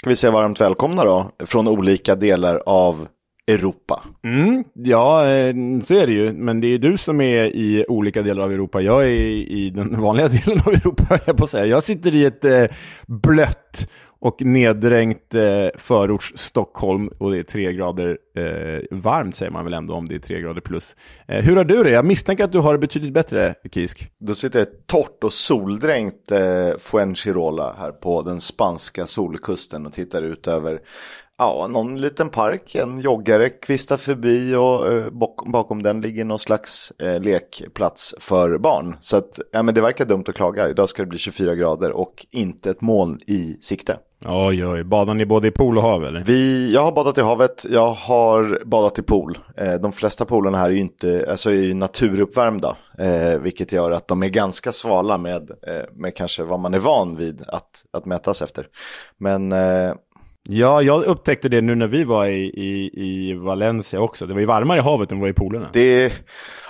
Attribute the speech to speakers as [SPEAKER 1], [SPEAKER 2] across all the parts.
[SPEAKER 1] ska vi säga varmt välkomna då från olika delar av Europa.
[SPEAKER 2] Mm, ja, eh, så är det ju. Men det är du som är i olika delar av Europa. Jag är i den vanliga delen av Europa, jag på att säga. Jag sitter i ett eh, blött och neddränkt eh, förorts Stockholm och det är tre grader eh, varmt säger man väl ändå om det är tre grader plus. Eh, hur har du det? Jag misstänker att du har det betydligt bättre, Kisk.
[SPEAKER 1] Då sitter jag torrt och soldränkt eh, Fuengirola här på den spanska solkusten och tittar ut över Ja, någon liten park, en joggare kvistar förbi och eh, bakom den ligger någon slags eh, lekplats för barn. Så att, ja men det verkar dumt att klaga. Idag ska det bli 24 grader och inte ett moln i sikte.
[SPEAKER 2] Oj, oj, badar ni både i pool och hav eller?
[SPEAKER 1] Vi, jag har badat i havet, jag har badat i pool. Eh, de flesta poolerna här är ju inte, alltså är naturuppvärmda. Eh, vilket gör att de är ganska svala med, eh, med kanske vad man är van vid att, att mätas efter. Men eh,
[SPEAKER 2] Ja, jag upptäckte det nu när vi var i, i, i Valencia också. Det var ju varmare i havet än vad i poolerna.
[SPEAKER 1] Det,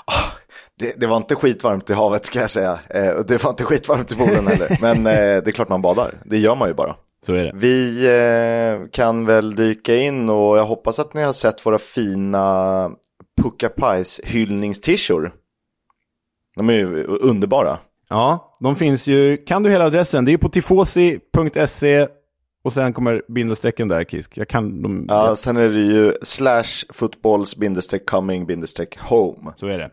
[SPEAKER 1] oh, det, det, var inte skitvarmt i havet ska jag säga. Eh, det var inte skitvarmt i poolen heller. Men eh, det är klart man badar. Det gör man ju bara.
[SPEAKER 2] Så är det.
[SPEAKER 1] Vi eh, kan väl dyka in och jag hoppas att ni har sett våra fina Pucka Pies hyllningstishor. De är ju underbara.
[SPEAKER 2] Ja, de finns ju. Kan du hela adressen? Det är på tifosi.se och sen kommer bindestrecken där, Kisk. Jag kan
[SPEAKER 1] de, Ja, sen är det ju slash footballs bindestreck coming bindestreck home.
[SPEAKER 2] Så är det.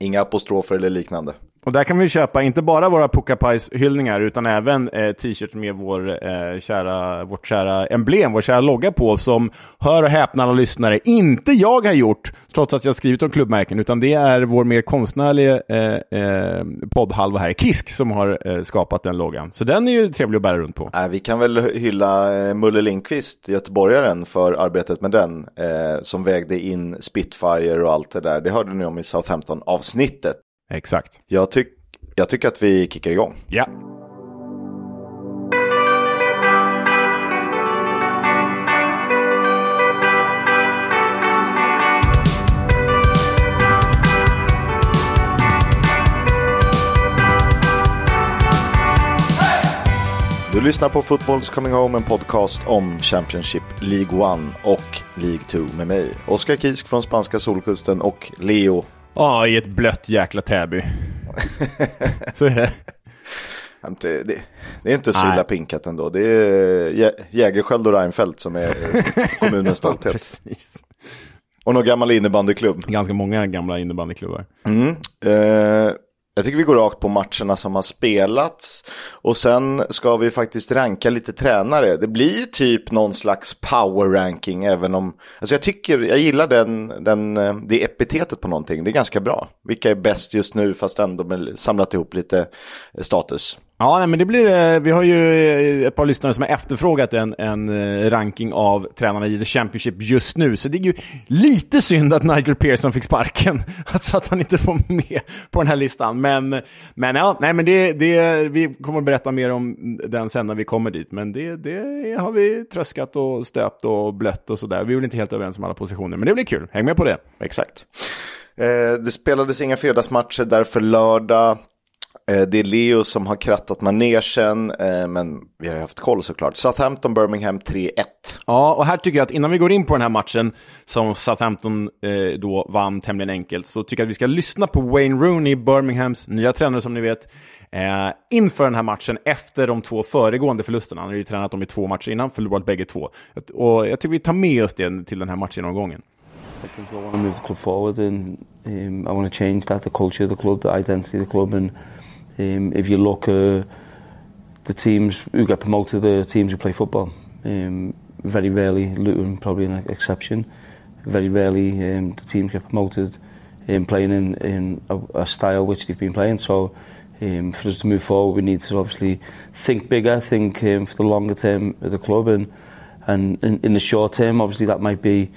[SPEAKER 1] Inga apostrofer eller liknande.
[SPEAKER 2] Och där kan vi köpa inte bara våra Puckapajs-hyllningar utan även eh, t-shirts med vår, eh, kära, vårt kära emblem, vår kära logga på som, hör och häpna alla lyssnare, inte jag har gjort, trots att jag skrivit om klubbmärken, utan det är vår mer konstnärliga eh, eh, poddhalva här, Kisk, som har eh, skapat den loggan. Så den är ju trevlig att bära runt på.
[SPEAKER 1] Äh, vi kan väl hylla eh, Mulle Lindqvist, göteborgaren, för arbetet med den, eh, som vägde in Spitfire och allt det där. Det hörde ni om i Southampton-avsnittet.
[SPEAKER 2] Exakt.
[SPEAKER 1] Jag, tyck, jag tycker att vi kickar igång.
[SPEAKER 2] Ja.
[SPEAKER 1] Du lyssnar på Footballs Coming Home, en podcast om Championship League 1 och League 2 med mig, Oskar Kisk från spanska solkusten och Leo
[SPEAKER 2] Ja, i ett blött jäkla Täby. så är det.
[SPEAKER 1] Det, det, det är inte så illa pinkat ändå. Det är Jägersköld och Reinfeldt som är kommunens stolthet. ja, och någon gammal innebandyklubb.
[SPEAKER 2] Ganska många gamla innebandyklubbar.
[SPEAKER 1] Mm. Eh, jag tycker vi går rakt på matcherna som har spelats. Och sen ska vi faktiskt ranka lite tränare. Det blir ju typ någon slags power ranking även om... Alltså jag tycker, jag gillar den, den, eh, det epitetet på någonting. Det är ganska bra. Vilka är bäst just nu fast ändå samlat ihop lite eh, status.
[SPEAKER 2] Ja, nej, men det blir eh, Vi har ju eh, ett par lyssnare som har efterfrågat en, en eh, ranking av tränarna i The Championship just nu. Så det är ju lite synd att Nigel Pearson fick sparken, så att han inte får med på den här listan. Men, men ja, nej, men det, det, vi kommer att berätta mer om den sen när vi kommer dit. Men det, det har vi tröskat och stöpt och blött och sådär. Vi är väl inte helt överens om alla positioner, men det blir kul. Häng med på det.
[SPEAKER 1] Exakt. det spelades inga fredagsmatcher, därför lördag. Eh, det är Leo som har krattat manegen, eh, men vi har haft koll såklart. Southampton, Birmingham 3-1.
[SPEAKER 2] Ja, och här tycker jag att innan vi går in på den här matchen som Southampton eh, då vann tämligen enkelt, så tycker jag att vi ska lyssna på Wayne Rooney, Birminghams nya tränare som ni vet, inför den här matchen efter de två föregående förlusterna. Han har ju tränat dem i två matcher innan, förlorat bägge två. Och jag tycker vi tar med oss det till den här matchgenomgången.
[SPEAKER 3] I think I want to move the club forward and um, I want to change that, the culture of the club, the identity of the club and Um, if you look at the teams who get promoted, the teams who play football, um, very rarely, Luton probably an exception, very rarely um, the teams get promoted in playing in, in a, a style which they've been playing. So um, for us to move forward, we need to obviously think bigger, think um, for the longer term of the club, and and in, in the short term, obviously that might be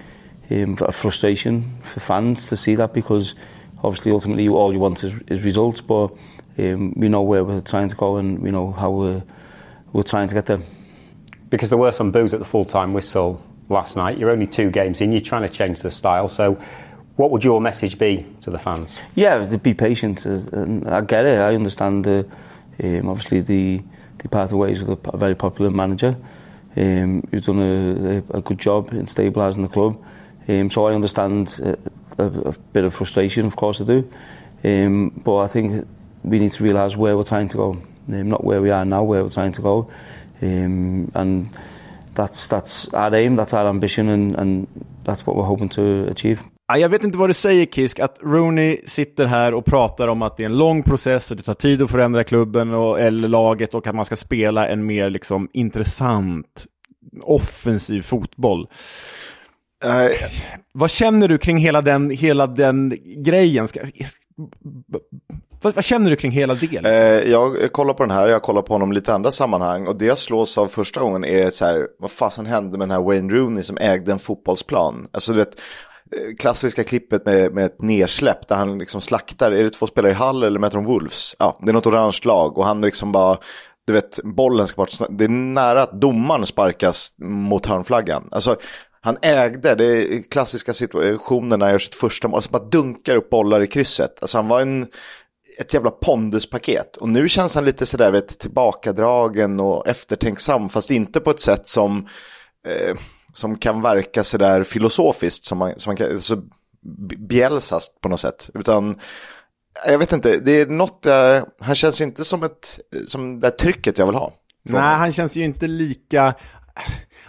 [SPEAKER 3] um, a frustration for fans to see that because obviously ultimately all you want is, is results, but um, we know where we're trying to go and we know how we're, we're trying to get there.
[SPEAKER 4] Because there were some boos at the full time whistle last night. You're only two games in, you're trying to change the style. So, what would your message be to the fans?
[SPEAKER 3] Yeah, to be patient. And I get it. I understand the, um, obviously the, the path of ways with a, very popular manager. Um, who've done a, a, a good job in stabilising the club. Um, so I understand a, a, a bit of frustration, of course I do. Um, but I think we need to realise where we're trying to go, um, not where we are now, where we're trying to go. Um, and that's, that's our aim, that's our ambition, and, and that's what we're hoping to achieve.
[SPEAKER 2] Jag vet inte vad du säger Kisk, att Rooney sitter här och pratar om att det är en lång process och det tar tid att förändra klubben och, eller laget och att man ska spela en mer liksom, intressant offensiv fotboll. Uh, vad känner du kring hela den, hela den grejen? Ska, vad, vad, känner du kring hela det? Liksom? Eh,
[SPEAKER 1] jag kollar på den här, jag kollar på honom i lite andra sammanhang och det jag slås av första gången är så här, vad fasen hände med den här Wayne Rooney som ägde en fotbollsplan? Alltså du vet, eh, klassiska klippet med, med ett nersläpp där han liksom slaktar, är det två spelare i Hall eller möter de Wolves? Ja, det är något orange lag och han liksom bara du vet, bollen ska bort. Det är nära att domaren sparkas mot hörnflaggan. Alltså, han ägde, det är klassiska situationen när han gör sitt första mål, alltså bara dunkar upp bollar i krysset. Alltså han var en, ett jävla ponduspaket. Och nu känns han lite sådär, vet, tillbakadragen och eftertänksam, fast inte på ett sätt som, eh, som kan verka sådär filosofiskt, som man, som man kan, så bjälsast på något sätt. Utan jag vet inte, det är något, uh, han känns inte som, ett, som det trycket jag vill ha.
[SPEAKER 2] Nej, han känns ju inte lika...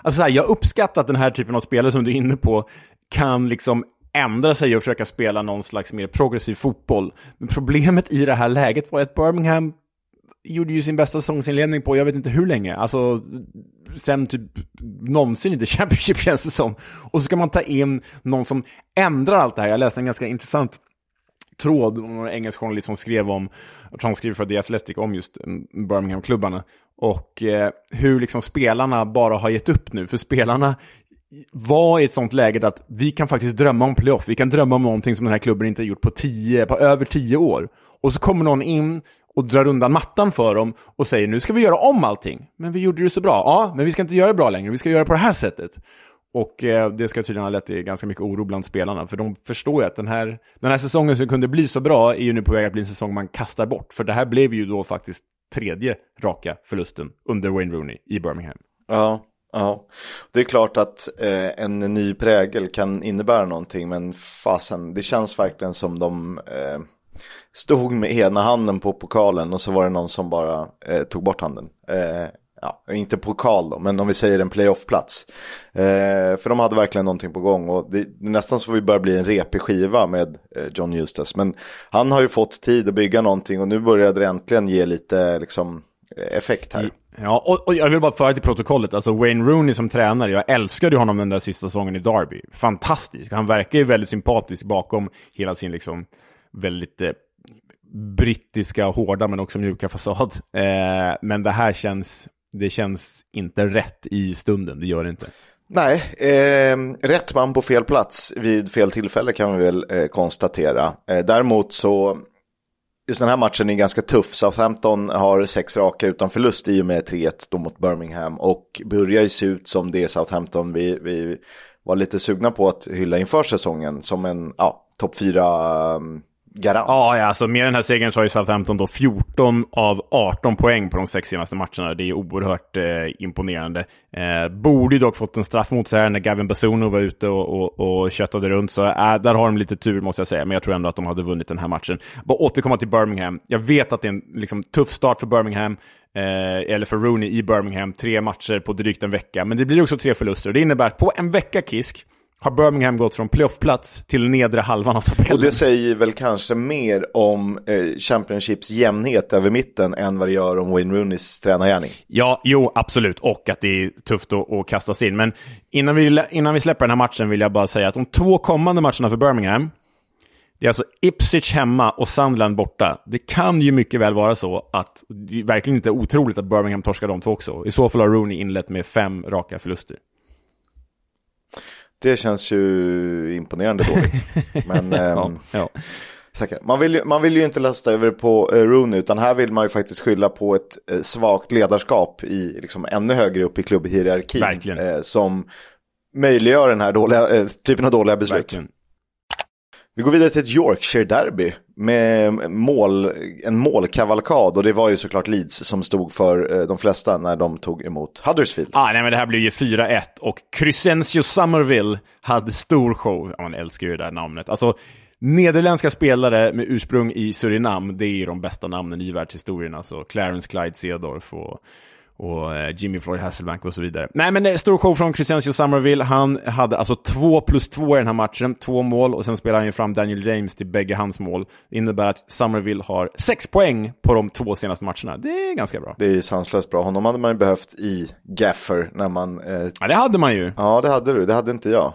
[SPEAKER 2] Alltså här, jag uppskattar att den här typen av spelare som du är inne på kan liksom ändra sig och försöka spela någon slags mer progressiv fotboll. Men problemet i det här läget var att Birmingham gjorde ju sin bästa säsongsinledning på jag vet inte hur länge. Alltså, sen typ någonsin inte Championship känns det som. Och så ska man ta in någon som ändrar allt det här. Jag läste en ganska intressant tråd, någon engelsk journalist som skrev om, jag skriver för The Athletic, om just mm, Birmingham-klubbarna. Och eh, hur liksom spelarna bara har gett upp nu, för spelarna var i ett sånt läge att vi kan faktiskt drömma om playoff, vi kan drömma om någonting som den här klubben inte har gjort på, tio, på över tio år. Och så kommer någon in och drar undan mattan för dem och säger nu ska vi göra om allting. Men vi gjorde det så bra. Ja, men vi ska inte göra det bra längre, vi ska göra det på det här sättet. Och eh, det ska tydligen ha lett till ganska mycket oro bland spelarna, för de förstår ju att den här, den här säsongen som kunde bli så bra är ju nu på väg att bli en säsong man kastar bort. För det här blev ju då faktiskt tredje raka förlusten under Wayne Rooney i Birmingham.
[SPEAKER 1] Ja, ja. Det är klart att eh, en ny prägel kan innebära någonting, men fasen, det känns verkligen som de eh, stod med ena handen på pokalen och så var det någon som bara eh, tog bort handen. Eh, ja, inte pokal då, men om vi säger en playoffplats. Eh, för de hade verkligen någonting på gång och det, nästan så får vi börja bli en repig skiva med eh, John Eustace. Men han har ju fått tid att bygga någonting och nu börjar det äntligen ge lite liksom, eh, effekt här.
[SPEAKER 2] Ja, och, och, jag vill bara föra till protokollet, alltså Wayne Rooney som tränare, jag älskade ju honom den där sista säsongen i Derby. Fantastisk, han verkar ju väldigt sympatisk bakom hela sin liksom väldigt eh, brittiska, hårda men också mjuka fasad. Eh, men det här känns det känns inte rätt i stunden, det gör det inte.
[SPEAKER 1] Nej, eh, rätt man på fel plats vid fel tillfälle kan vi väl eh, konstatera. Eh, däremot så, just den här matchen är ganska tuff. Southampton har sex raka utan förlust i och med 3-1 mot Birmingham och börjar ju se ut som det Southampton vi, vi var lite sugna på att hylla inför säsongen som en ja, topp 4 garant.
[SPEAKER 2] Ja, ja alltså med den här segern så har ju Southampton då 14 av 18 poäng på de sex senaste matcherna. Det är oerhört eh, imponerande. Eh, borde ju dock fått en straff mot sig här när Gavin Basuno var ute och, och, och köttade runt. Så äh, där har de lite tur måste jag säga, men jag tror ändå att de hade vunnit den här matchen. Bara återkomma till Birmingham. Jag vet att det är en liksom, tuff start för Birmingham. Eh, eller för Rooney i Birmingham. Tre matcher på drygt en vecka. Men det blir också tre förluster. Det innebär att på en vecka, Kisk, har Birmingham gått från playoffplats till nedre halvan av tabellen.
[SPEAKER 1] Och det säger väl kanske mer om eh, Championships jämnhet över mitten än vad det gör om Wayne Rooneys tränargärning.
[SPEAKER 2] Ja, jo, absolut. Och att det är tufft att, att kasta sig in. Men innan vi, innan vi släpper den här matchen vill jag bara säga att de två kommande matcherna för Birmingham, det är alltså Ipswich hemma och Sunderland borta. Det kan ju mycket väl vara så att det är verkligen inte otroligt att Birmingham torskar de två också. I så fall har Rooney inlett med fem raka förluster.
[SPEAKER 1] Det känns ju imponerande dåligt. Men, ja, ähm, ja. Man vill, ju, man vill ju inte lasta över på uh, Rooney utan här vill man ju faktiskt skylla på ett uh, svagt ledarskap i liksom ännu högre upp i klubbhierarkin. Uh, som möjliggör den här dåliga, uh, typen av dåliga beslut. Verkligen. Vi går vidare till ett Yorkshire-derby med mål, en målkavalkad och det var ju såklart Leeds som stod för eh, de flesta när de tog emot Huddersfield.
[SPEAKER 2] Ah, nej, men det här blev ju 4-1 och Crescencio Somerville hade stor show. Ja, man älskar ju det där namnet. Alltså, Nederländska spelare med ursprung i Surinam, det är ju de bästa namnen i världshistorien. Alltså Clarence Clyde Cedorf och och eh, Jimmy Floyd Hasselbank och så vidare. Nej, men eh, stor show från Crescencio Somerville. Han hade alltså två plus två i den här matchen, två mål och sen spelade han ju fram Daniel James till bägge hans mål. Det innebär att Somerville har sex poäng på de två senaste matcherna. Det är ganska bra.
[SPEAKER 1] Det är sanslöst bra. Honom hade man ju behövt i Gaffer när man...
[SPEAKER 2] Eh... Ja, det hade man ju.
[SPEAKER 1] Ja, det hade du. Det hade inte jag.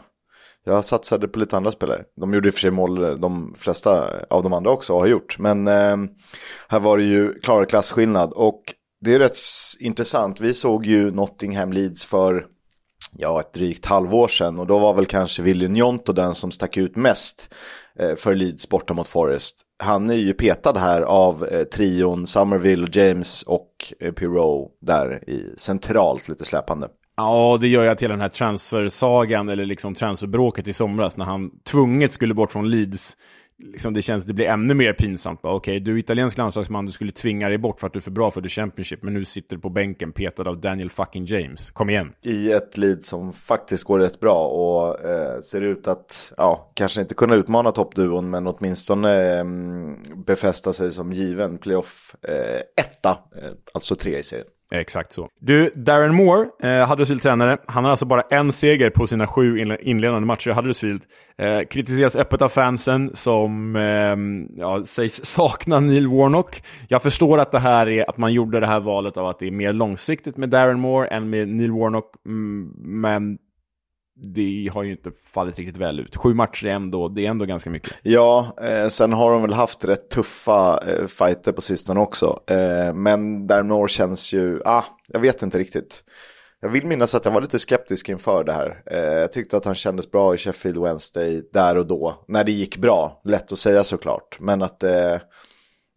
[SPEAKER 1] Jag satsade på lite andra spelare. De gjorde i och för sig mål, de flesta av de andra också har gjort. Men eh, här var det ju klar klasskillnad. Och det är rätt intressant. Vi såg ju Nottingham Leeds för ja, ett drygt halvår sedan och då var väl kanske William Jonto den som stack ut mest eh, för Leeds borta mot Forest. Han är ju petad här av eh, trion Somerville, James och eh, Pirou där i centralt lite släpande.
[SPEAKER 2] Ja, det gör ju att hela den här transfersagan eller liksom transferbråket i somras när han tvunget skulle bort från Leeds liksom det känns, det blir ännu mer pinsamt. Okej, okay, du är italiensk landslagsman, du skulle tvinga dig bort för att du är för bra för the Championship, men nu sitter du på bänken petad av Daniel fucking James. Kom igen.
[SPEAKER 1] I ett lead som faktiskt går rätt bra och eh, ser ut att, ja, kanske inte kunna utmana toppduon, men åtminstone eh, befästa sig som given playoff eh, etta, eh, alltså tre i serien.
[SPEAKER 2] Exakt så. Du, Darren Moore, eh, Huddersfield-tränare, han har alltså bara en seger på sina sju inledande matcher i Huddersfield. Eh, kritiseras öppet av fansen som eh, ja, sägs sakna Neil Warnock. Jag förstår att det här är att man gjorde det här valet av att det är mer långsiktigt med Darren Moore än med Neil Warnock, mm, men det har ju inte fallit riktigt väl ut. Sju matcher är ändå, det är ändå ganska mycket.
[SPEAKER 1] Ja, eh, sen har de väl haft rätt tuffa eh, fighter på sistone också. Eh, men Darnor känns ju, ah, jag vet inte riktigt. Jag vill minnas att jag var lite skeptisk inför det här. Eh, jag tyckte att han kändes bra i Sheffield Wednesday där och då. När det gick bra, lätt att säga såklart. Men att eh,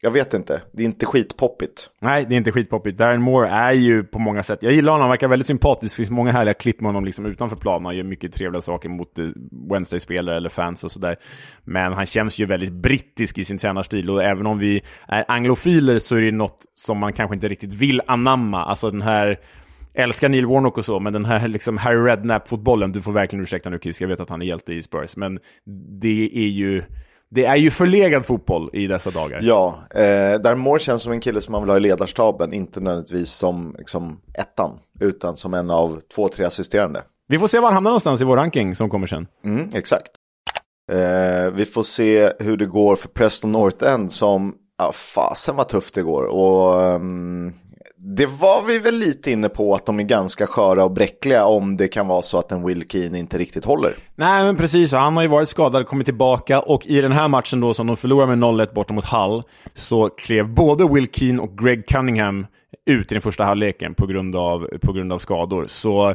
[SPEAKER 1] jag vet inte, det är inte skitpoppigt.
[SPEAKER 2] Nej, det är inte skitpoppigt. Darren Moore är ju på många sätt, jag gillar honom, han verkar väldigt sympatisk. Det finns många härliga klipp med honom liksom utanför planen. Han gör mycket trevliga saker mot eh, Wednesday-spelare eller fans och sådär. Men han känns ju väldigt brittisk i sin tränarstil och även om vi är anglofiler så är det något som man kanske inte riktigt vill anamma. Alltså den här älskar Neil Warnock och så, men den här liksom Harry Redknapp-fotbollen, du får verkligen ursäkta nu Kiss, jag vet att han är hjälte i Spurs, men det är ju det är ju förlegad fotboll i dessa dagar.
[SPEAKER 1] Ja, eh, där Moore känns som en kille som man vill ha i ledarstaben, inte nödvändigtvis som liksom, ettan, utan som en av två, tre assisterande.
[SPEAKER 2] Vi får se var han hamnar någonstans i vår ranking som kommer sen.
[SPEAKER 1] Mm, exakt. Eh, vi får se hur det går för Preston North End som, ja fasen vad tufft det går. Och um, det var vi väl lite inne på att de är ganska sköra och bräckliga om det kan vara så att en Will Keane inte riktigt håller.
[SPEAKER 2] Nej, men precis. Han har ju varit skadad, kommit tillbaka och i den här matchen då som de förlorar med 0-1 borta mot Hull så klev både Will Keane och Greg Cunningham ut i den första halvleken på grund av, på grund av skador. Så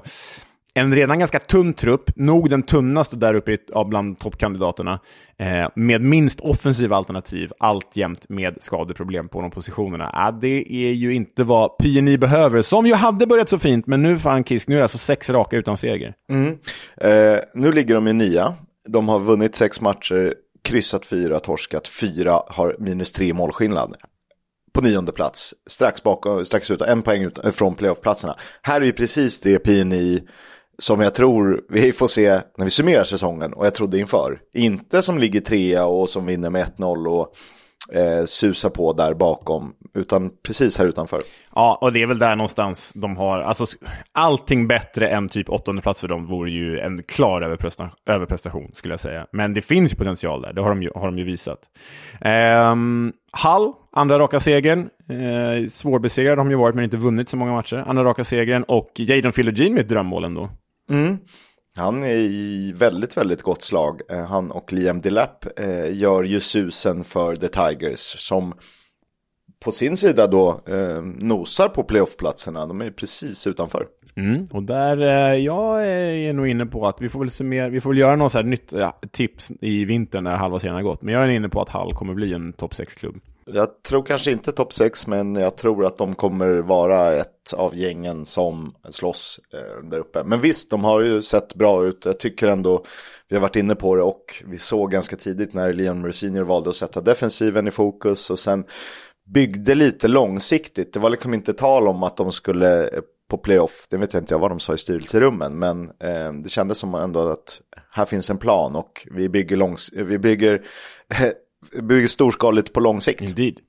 [SPEAKER 2] en redan ganska tunn trupp, nog den tunnaste där uppe bland toppkandidaterna, eh, med minst offensiva alternativ, alltjämt med skadeproblem på de positionerna. Eh, det är ju inte vad PNI behöver, som ju hade börjat så fint, men nu fan Kisk, nu är det alltså sex raka utan seger.
[SPEAKER 1] Mm. Eh, nu ligger de i nia, de har vunnit sex matcher, kryssat fyra, torskat fyra, har minus tre målskillnad på nionde plats, strax bakom, strax ut, en poäng ut, från playoffplatserna. Här är ju precis det PNI som jag tror vi får se när vi summerar säsongen och jag trodde inför. Inte som ligger trea och som vinner med 1-0 och eh, susar på där bakom, utan precis här utanför.
[SPEAKER 2] Ja, och det är väl där någonstans de har, alltså allting bättre än typ åttonde plats för dem vore ju en klar överprestation, överprestation skulle jag säga. Men det finns potential där, det har de ju, har de ju visat. Ehm, Hall, andra raka segern. Ehm, svårbesegrade har de ju varit men inte vunnit så många matcher. Andra raka segern och Jadon Philogene med ett drömmål ändå.
[SPEAKER 1] Mm. Han är i väldigt, väldigt gott slag. Eh, han och Liam Delap eh, gör ju susen för The Tigers som på sin sida då eh, nosar på playoffplatserna. De är precis utanför.
[SPEAKER 2] Mm, och där, eh, jag är nog inne på att vi får väl summera, vi får väl göra något så här nytt ja, tips i vinter när halva serien har gått. Men jag är inne på att Hall kommer bli en topp 6-klubb.
[SPEAKER 1] Jag tror kanske inte topp 6 men jag tror att de kommer vara ett av gängen som slåss eh, där uppe. Men visst, de har ju sett bra ut. Jag tycker ändå, vi har varit inne på det och vi såg ganska tidigt när Leon Mercinier valde att sätta defensiven i fokus och sen byggde lite långsiktigt. Det var liksom inte tal om att de skulle eh, på playoff, det vet jag inte jag vad de sa i styrelserummen, men eh, det kändes som ändå att här finns en plan och vi bygger, långs eh, vi bygger, bygger storskaligt på lång sikt.
[SPEAKER 2] Indeed.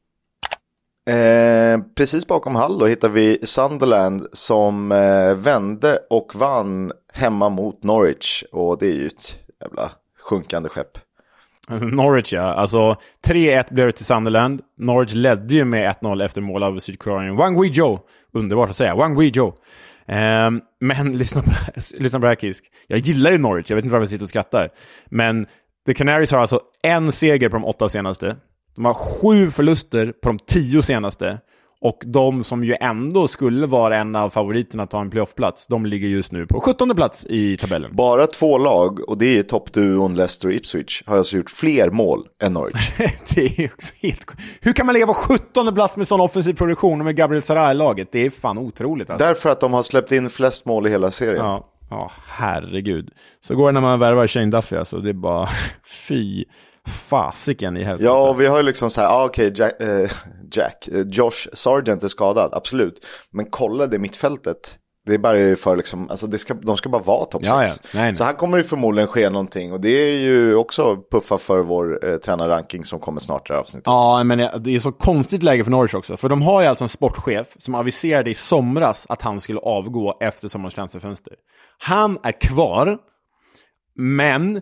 [SPEAKER 1] Eh, precis bakom Hall då hittar vi Sunderland som eh, vände och vann hemma mot Norwich och det är ju ett jävla sjunkande skepp.
[SPEAKER 2] Norwich ja, alltså 3-1 blev det till Sunderland. Norwich ledde ju med 1-0 efter mål av Sydkorean Wang Wei-Jo. Underbart att säga, Wang Wei-Jo. Eh, men lyssna på, lyssna på det här Kisk. Jag gillar ju Norwich, jag vet inte varför jag sitter och skrattar. Men The Canaries har alltså en seger på de åtta senaste. De har sju förluster på de tio senaste. Och de som ju ändå skulle vara en av favoriterna att ta en playoffplats, de ligger just nu på 17 plats i tabellen.
[SPEAKER 1] Bara två lag, och det är toppduon Leicester och Ipswich, har alltså gjort fler mål än Norwich.
[SPEAKER 2] det är också helt Hur kan man ligga på 17 plats med sån offensiv produktion och med Gabriel Sarai-laget? Det är fan otroligt. Alltså.
[SPEAKER 1] Därför att de har släppt in flest mål i hela serien.
[SPEAKER 2] Ja, ja herregud. Så går det när man värvar Shane Duffy alltså. Det är bara fy fasiken i helvete.
[SPEAKER 1] Ja, och vi har ju liksom så här, ah, okej, okay, Jack, eh, Jack eh, Josh Sargent är skadad, absolut. Men kolla det mittfältet. Det är bara för liksom, alltså det ska, de ska bara vara topp 6.
[SPEAKER 2] Ja, ja.
[SPEAKER 1] Så här kommer det förmodligen ske någonting. Och det är ju också puffa för vår eh, tränarranking som kommer snart i det här avsnittet.
[SPEAKER 2] Ja, men det är så konstigt läge för Norwich också. För de har ju alltså en sportchef som aviserade i somras att han skulle avgå efter sommarens transferfönster. Han är kvar, men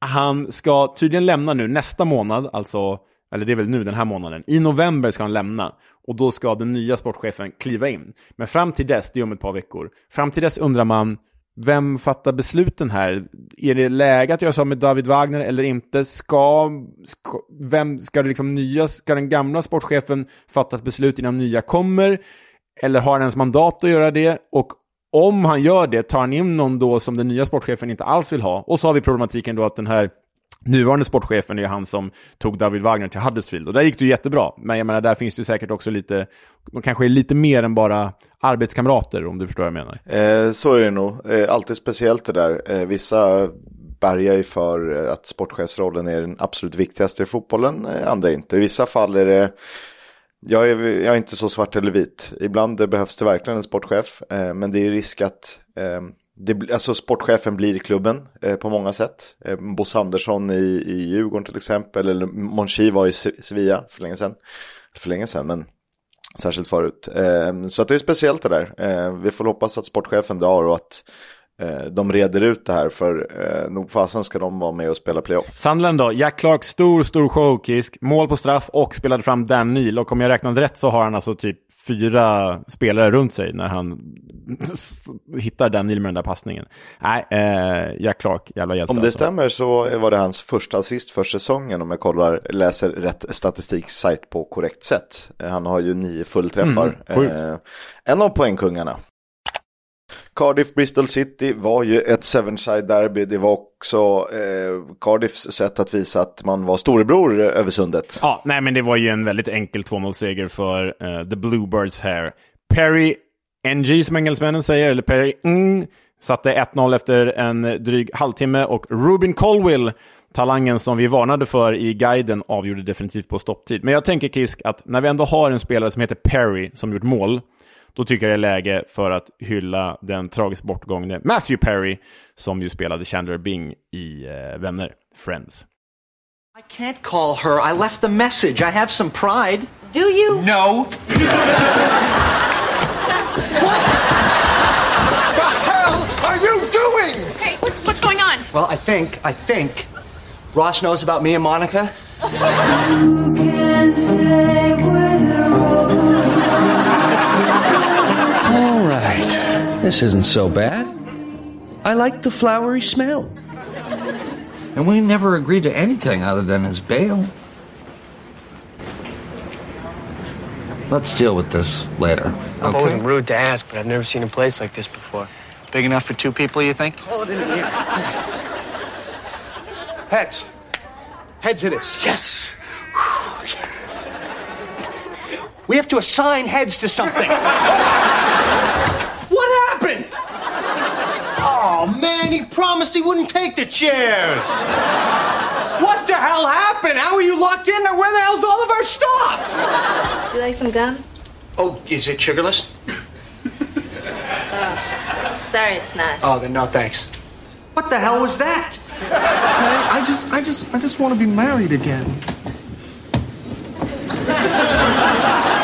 [SPEAKER 2] han ska tydligen lämna nu nästa månad, alltså, eller det är väl nu den här månaden. I november ska han lämna och då ska den nya sportchefen kliva in. Men fram till dess, det är om ett par veckor, fram till dess undrar man, vem fattar besluten här? Är det läge att göra så med David Wagner eller inte? Ska, ska, vem, ska, det liksom nya, ska den gamla sportchefen fatta ett beslut innan nya kommer? Eller har han ens mandat att göra det? Och om han gör det, tar han in någon då som den nya sportchefen inte alls vill ha? Och så har vi problematiken då att den här nuvarande sportchefen är han som tog David Wagner till Huddersfield. Och där gick det ju jättebra. Men jag menar, där finns det säkert också lite, de kanske är lite mer än bara arbetskamrater, om du förstår vad jag menar.
[SPEAKER 1] Eh, så är det nog. Eh, alltid speciellt det där. Eh, vissa bärgar ju för eh, att sportchefsrollen är den absolut viktigaste i fotbollen, eh, andra inte. I vissa fall är det jag är, jag är inte så svart eller vit. Ibland behövs det verkligen en sportchef. Eh, men det är risk att eh, det, alltså sportchefen blir klubben eh, på många sätt. Eh, Bosse Andersson i, i Djurgården till exempel. Eller Monchi var i Sevilla för länge sedan. För länge sedan, men särskilt förut. Eh, så att det är speciellt det där. Eh, vi får hoppas att sportchefen drar och att de reder ut det här för eh, nog fasen ska de vara med och spela playoff.
[SPEAKER 2] Sandland då, Jack Clark, stor, stor showkisk, mål på straff och spelade fram Dan Neal och om jag räknade rätt så har han alltså typ fyra spelare runt sig när han hittar Dan Neal med den där passningen. Nej, eh, Jack Clark, jävla hjälte.
[SPEAKER 1] Om det
[SPEAKER 2] alltså.
[SPEAKER 1] stämmer så var det hans första assist för säsongen om jag kollar, läser rätt statistiksajt på korrekt sätt. Eh, han har ju nio fullträffar. Mm, eh, en av poängkungarna. Cardiff Bristol City var ju ett Sevenside derby. Det var också eh, Cardiffs sätt att visa att man var storebror över sundet.
[SPEAKER 2] Ja, nej men det var ju en väldigt enkel 2-0-seger för eh, The Bluebirds här. Perry NG som engelsmännen säger, eller Perry Ng, satte 1-0 efter en dryg halvtimme och Rubin Colwill talangen som vi varnade för i guiden avgjorde definitivt på stopptid. Men jag tänker Kisk att när vi ändå har en spelare som heter Perry som gjort mål då tycker jag det är läge för att hylla den tragiskt bortgångne Matthew Perry som ju spelade Chandler Bing i eh, Vänner, Friends.
[SPEAKER 5] I can't call her. I left the message. I have some pride.
[SPEAKER 6] Do you?
[SPEAKER 5] No.
[SPEAKER 6] what the hell are you doing?
[SPEAKER 7] Hey, what's, what's going on?
[SPEAKER 5] Well, I think, I think Ross knows about me and Monica.
[SPEAKER 8] You can say
[SPEAKER 9] All This isn't so bad. I like the flowery smell.
[SPEAKER 5] And we never agreed to anything other than his bail. Let's deal with this later.
[SPEAKER 10] Okay? It wasn't rude to ask, but I've never seen a place like this before. Big enough for two people, you think?
[SPEAKER 5] Call it in here.
[SPEAKER 10] Heads.
[SPEAKER 5] Heads it is.
[SPEAKER 10] Yes.
[SPEAKER 7] We have to assign heads to something. what happened?
[SPEAKER 6] Oh, man, he promised he wouldn't take the chairs.
[SPEAKER 7] What the hell happened? How are you locked in there? Where the hell's all of our stuff?
[SPEAKER 11] Would you like some gum?
[SPEAKER 7] Oh, is it sugarless?
[SPEAKER 11] Oh, sorry, it's not.
[SPEAKER 7] Oh, then no thanks. What the hell was that?
[SPEAKER 6] I, I just, I just, I just want to be married again.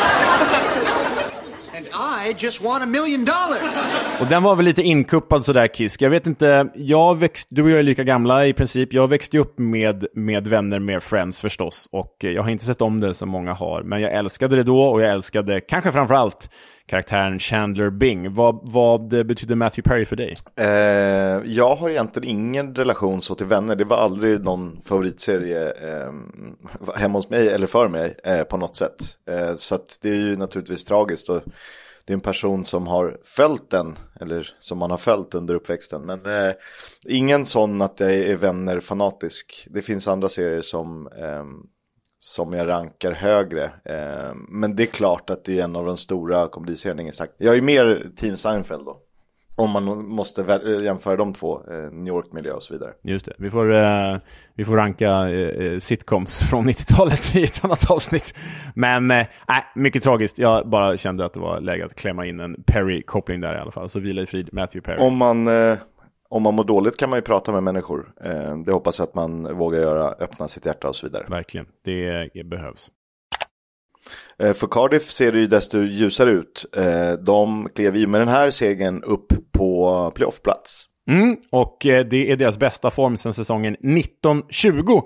[SPEAKER 7] I just want a million dollars.
[SPEAKER 2] Och den var väl lite inkuppad sådär Kisk. Jag vet inte, jag växt, du och jag är lika gamla i princip. Jag växte upp med, med vänner med Friends förstås. Och eh, jag har inte sett om det som många har. Men jag älskade det då och jag älskade kanske framför allt karaktären Chandler Bing. Vad, vad eh, betyder Matthew Perry för dig?
[SPEAKER 1] Eh, jag har egentligen ingen relation så till vänner. Det var aldrig någon favoritserie eh, hemma hos mig eller för mig eh, på något sätt. Eh, så att det är ju naturligtvis tragiskt. Och det är en person som har följt den, eller som man har följt under uppväxten. Men eh, ingen sån att jag är vänner-fanatisk. Det finns andra serier som eh, som jag rankar högre. Eh, men det är klart att det är en av de stora komediserierna. ingen sagt. Jag är mer Team Seinfeld då. Om man måste jämföra de två, eh, New York-miljö och så vidare.
[SPEAKER 2] Just det. Vi får, eh, vi får ranka eh, sitcoms från 90-talet i ett annat avsnitt. Men eh, nej, mycket tragiskt. Jag bara kände att det var läge att klämma in en Perry-koppling där i alla fall. Så vila i frid, Matthew Perry.
[SPEAKER 1] Om man, eh, om man mår dåligt kan man ju prata med människor. Eh, det hoppas jag att man vågar göra, öppna sitt hjärta och så vidare.
[SPEAKER 2] Verkligen, det eh, behövs.
[SPEAKER 1] Eh, För Cardiff ser det ju desto ljusare ut. Eh, De klev ju med den här segern upp på playoffplats.
[SPEAKER 2] Mm, och det är deras bästa form sedan säsongen 1920.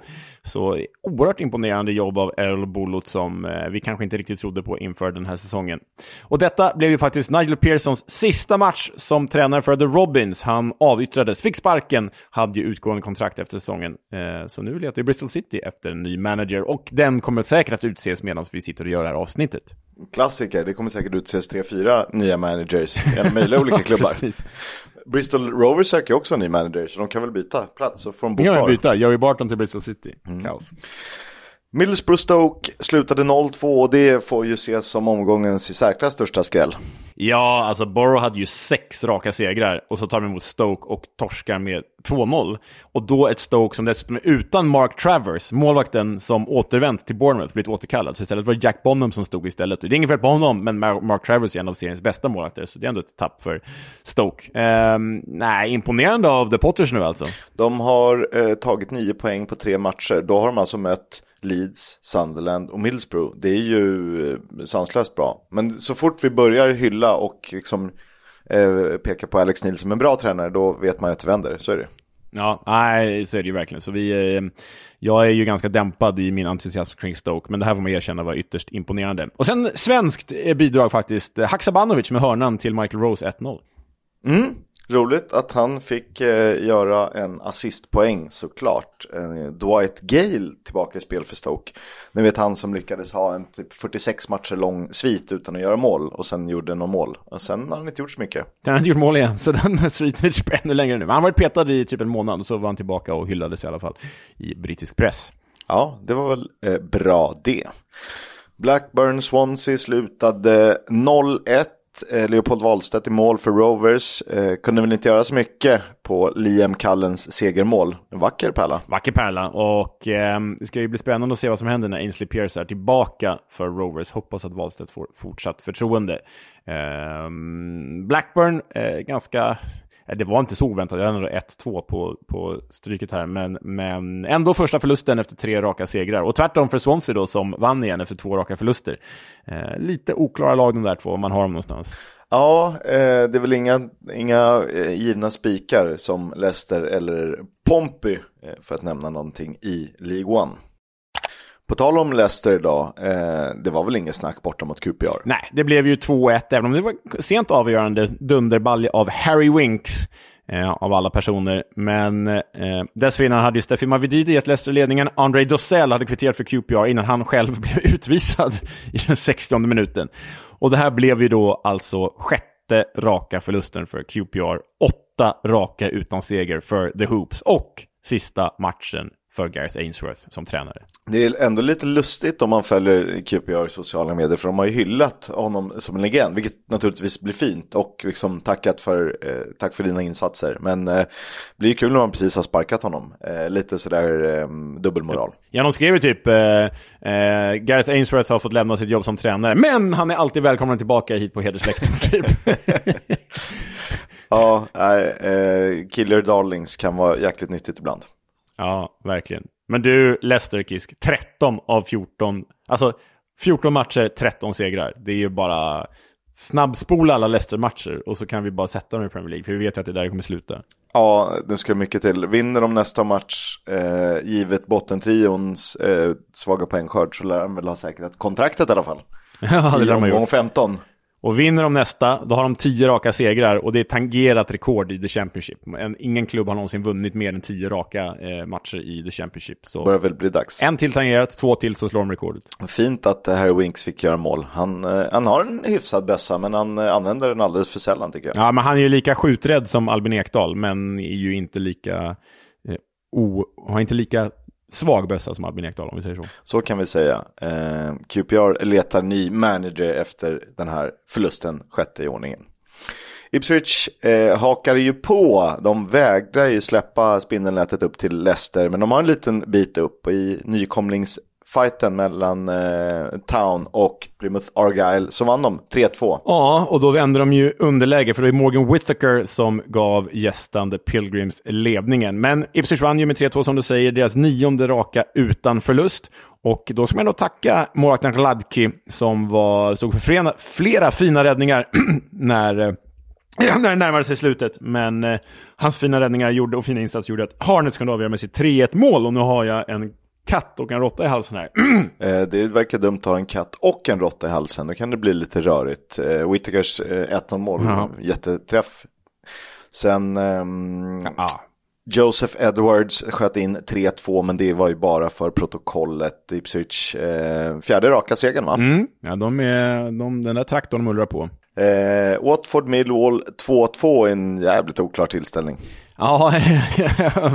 [SPEAKER 2] Så oerhört imponerande jobb av Errol Bulut som eh, vi kanske inte riktigt trodde på inför den här säsongen. Och detta blev ju faktiskt Nigel Pearsons sista match som tränare för The Robins. Han avyttrades, fick sparken, hade ju utgående kontrakt efter säsongen. Eh, Så nu letar ju Bristol City efter en ny manager och den kommer säkert att utses medan vi sitter och gör det här avsnittet.
[SPEAKER 1] Klassiker, det kommer säkert utses tre, fyra nya managers i alla möjliga olika klubbar. Bristol Rovers söker också en ny manager så de kan väl byta plats så får de bo kvar.
[SPEAKER 2] byta, Joey Barton till Bristol City. Mm-hmm. Chaos.
[SPEAKER 1] Middlesbrough Stoke slutade 0-2 och det får ju ses som omgångens i särklass största skräll.
[SPEAKER 2] Ja, alltså Borough hade ju sex raka segrar och så tar de emot Stoke och torskar med 2-0. Och då ett Stoke som dessutom är utan Mark Travers, målvakten som återvänt till Bournemouth, blivit återkallad. Så istället var det Jack Bonham som stod istället. Det är inget fel på honom, men Mar- Mark Travers är en av seriens bästa målvakter, så det är ändå ett tapp för Stoke. Ehm, nej, imponerande av The Potters nu alltså.
[SPEAKER 1] De har eh, tagit nio poäng på tre matcher. Då har de alltså mött Leeds, Sunderland och Middlesbrough. Det är ju eh, sanslöst bra. Men så fort vi börjar hylla och liksom eh, peka på Alex Neil som en bra tränare, då vet man ju att det vänder. Så är det.
[SPEAKER 2] Ja, nej, så är det ju verkligen. Så vi, eh, jag är ju ganska dämpad i min entusiasm kring Stoke, men det här får man erkänna var ytterst imponerande. Och sen svenskt eh, bidrag faktiskt. Haksabanovic med hörnan till Michael Rose 1-0.
[SPEAKER 1] Mm. Roligt att han fick eh, göra en assistpoäng såklart. Eh, Dwight Gale tillbaka i spel för Stoke. Ni vet han som lyckades ha en typ 46 matcher lång svit utan att göra mål och sen gjorde någon mål. Och sen har han inte gjort så mycket.
[SPEAKER 2] Han har inte gjort mål igen, så den sviten är typ ännu längre nu. Men han var petad i typ en månad och så var han tillbaka och hyllades i alla fall i brittisk press.
[SPEAKER 1] Ja, det var väl eh, bra det. Blackburn Swansea slutade 0-1. Eh, Leopold Wahlstedt i mål för Rovers. Eh, kunde väl inte göra så mycket på Liam Callens segermål. En vacker pärla.
[SPEAKER 2] Vacker pärla och eh, det ska ju bli spännande att se vad som händer när Ainsley Pierce är tillbaka för Rovers. Hoppas att Wahlstedt får fortsatt förtroende. Eh, Blackburn, eh, ganska... Eh, det var inte så oväntat, jag hade ändå 1-2 på, på stryket här, men, men ändå första förlusten efter tre raka segrar. Och tvärtom för Swansea då, som vann igen efter två raka förluster. Eh, lite oklara lag de där två, om man har dem någonstans.
[SPEAKER 1] Ja, eh, det är väl inga, inga eh, givna spikar som Leicester eller Pompey, eh, för att nämna någonting, i League One. På tal om Leicester idag, eh, det var väl inget snack borta mot QPR?
[SPEAKER 2] Nej, det blev ju 2-1, även om det var sent avgörande dunderbalja av Harry Winks. Eh, av alla personer. Men eh, dessförinnan hade ju Steffi Mavididi gett Leicester ledningen. André Dossell hade kvitterat för QPR innan han själv blev utvisad i den 60 minuten. Och det här blev ju då alltså sjätte raka förlusten för QPR. Åtta raka utan seger för The Hoops. Och sista matchen för Gareth Ainsworth som tränare.
[SPEAKER 1] Det är ändå lite lustigt om man följer QPR i sociala medier för de har ju hyllat honom som en legend, vilket naturligtvis blir fint och liksom tackat för, eh, tack för dina insatser. Men eh, det blir ju kul när man precis har sparkat honom. Eh, lite sådär eh, dubbelmoral.
[SPEAKER 2] Ja, de skrev ju typ eh, eh, Gareth Ainsworth har fått lämna sitt jobb som tränare, men han är alltid välkommen tillbaka hit på hedersläktaren typ.
[SPEAKER 1] ja, eh, Killer Darlings kan vara jäkligt nyttigt ibland.
[SPEAKER 2] Ja, verkligen. Men du, Leicester Kisk, 13 av 14, alltså 14 matcher, 13 segrar. Det är ju bara snabbspola alla Leicester-matcher och så kan vi bara sätta dem i Premier League, för vi vet ju att det är där kommer sluta.
[SPEAKER 1] Ja, nu ska mycket till. Vinner de nästa match, eh, givet bottentrions eh, svaga poängskörd, så lär de väl ha säkrat kontraktet i alla fall.
[SPEAKER 2] ja, det lär man
[SPEAKER 1] ju. 15.
[SPEAKER 2] Och vinner de nästa, då har de tio raka segrar och det är tangerat rekord i The Championship. En, ingen klubb har någonsin vunnit mer än tio raka eh, matcher i The Championship. Så
[SPEAKER 1] börjar väl bli dags.
[SPEAKER 2] En till tangerat, två till så slår de rekordet.
[SPEAKER 1] Fint att Harry Winks fick göra mål. Han, eh, han har en hyfsad bössa, men han eh, använder den alldeles för sällan tycker jag.
[SPEAKER 2] Ja, men han är ju lika skjuträdd som Albin Ekdal, men är ju inte lika... Eh, o, har inte lika svag bössa som Albin Ekdal om vi säger så.
[SPEAKER 1] Så kan vi säga. Eh, QPR letar ny manager efter den här förlusten, sjätte i ordningen. Ipswich eh, hakar ju på. De vägrar ju släppa spindelnätet upp till Leicester, men de har en liten bit upp. Och i nykomlings fighten mellan eh, Town och Plymouth Argyle så vann de 3-2.
[SPEAKER 2] Ja, och då vände de ju underläge för det är Morgan Whittaker som gav gästande Pilgrims ledningen. Men Ipswich vann ju med 3-2 som du säger, deras nionde raka utan förlust. Och då ska man då tacka målvakten Gladki som var, stod för flera, flera fina räddningar när eh, när det närmade sig slutet. Men eh, hans fina räddningar gjorde, och fina insats gjorde att Harnets kunde avgöra med sitt 3-1 mål. Och nu har jag en katt och en råtta i halsen här.
[SPEAKER 1] Eh, det verkar dumt att ha en katt och en råtta i halsen. Då kan det bli lite rörigt. Eh, Whittakers 1-0 mål, ja. jätteträff. Sen um, ja. Joseph Edwards sköt in 3-2 men det var ju bara för protokollet. Ipswich eh, fjärde raka segern va?
[SPEAKER 2] Mm. Ja, de är, de, den där traktorn mullrar på.
[SPEAKER 1] Eh, Watford Millwall 2-2 en jävligt oklar tillställning.
[SPEAKER 2] Ja,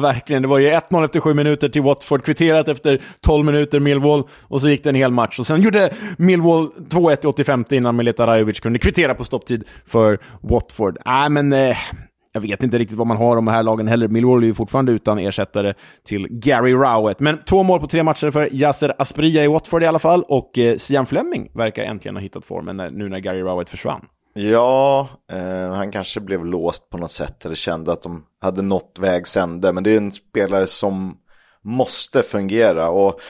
[SPEAKER 2] verkligen. Det var ju 1-0 efter 7 minuter till Watford, kvitterat efter 12 minuter Millwall och så gick det en hel match. Och sen gjorde Millwall 2-1 i 85 innan Mileta Rajovic kunde kvittera på stopptid för Watford. Äh, men eh, jag vet inte riktigt vad man har om de här lagen heller. Millwall är ju fortfarande utan ersättare till Gary Rowett. Men två mål på tre matcher för Yasser Aspria i Watford i alla fall. Och eh, Sian Fleming verkar äntligen ha hittat formen när, nu när Gary Rowett försvann.
[SPEAKER 1] Ja, eh, han kanske blev låst på något sätt eller kände att de hade nått vägs ände. Men det är en spelare som måste fungera. Och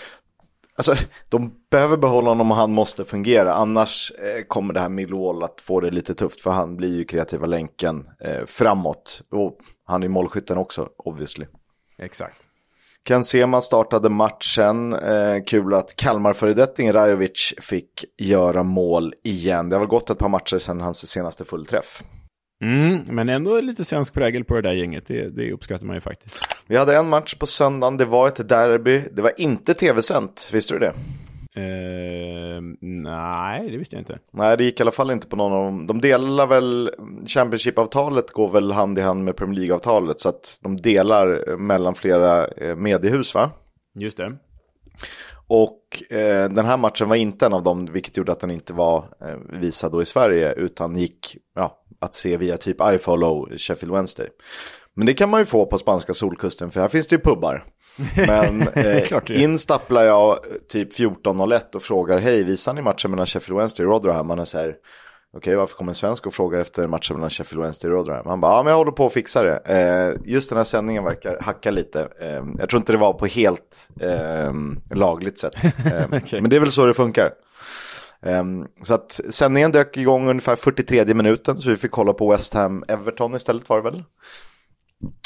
[SPEAKER 1] Alltså, de behöver behålla honom och han måste fungera. Annars eh, kommer det här Millwall att få det lite tufft. För han blir ju kreativa länken eh, framåt. Och han är målskytten också, obviously.
[SPEAKER 2] Exakt.
[SPEAKER 1] Ken Sema startade matchen. Eh, kul att Kalmar-föredetting Rajovic fick göra mål igen. Det har väl gått ett par matcher sedan hans senaste fullträff.
[SPEAKER 2] Mm, men ändå lite svensk prägel på det där gänget. Det, det uppskattar man ju faktiskt.
[SPEAKER 1] Vi hade en match på söndagen. Det var ett derby. Det var inte tv-sänt. Visste du det?
[SPEAKER 2] Uh, nej, det visste jag inte.
[SPEAKER 1] Nej, det gick i alla fall inte på någon av dem. De delar väl, Championship-avtalet går väl hand i hand med Premier League-avtalet. Så att de delar mellan flera eh, mediehus va?
[SPEAKER 2] Just det.
[SPEAKER 1] Och eh, den här matchen var inte en av dem, vilket gjorde att den inte var eh, visad då i Sverige, utan gick ja, att se via typ iFollow Sheffield Wednesday. Men det kan man ju få på spanska solkusten, för här finns det ju pubbar. Men eh, in stapplar jag typ 14.01 och frågar, hej, visar ni matchen mellan Sheffield Wednesday och Rotherham? Man är så här, okej, varför kommer en svensk och frågar efter matchen mellan Sheffield Wednesday och Rotherham? Han bara, ja, men jag håller på att fixa det. Eh, just den här sändningen verkar hacka lite. Eh, jag tror inte det var på helt eh, lagligt sätt. Eh, okay. Men det är väl så det funkar. Um, så att sändningen dök igång ungefär 43 minuten så vi fick kolla på West Ham Everton istället var det väl.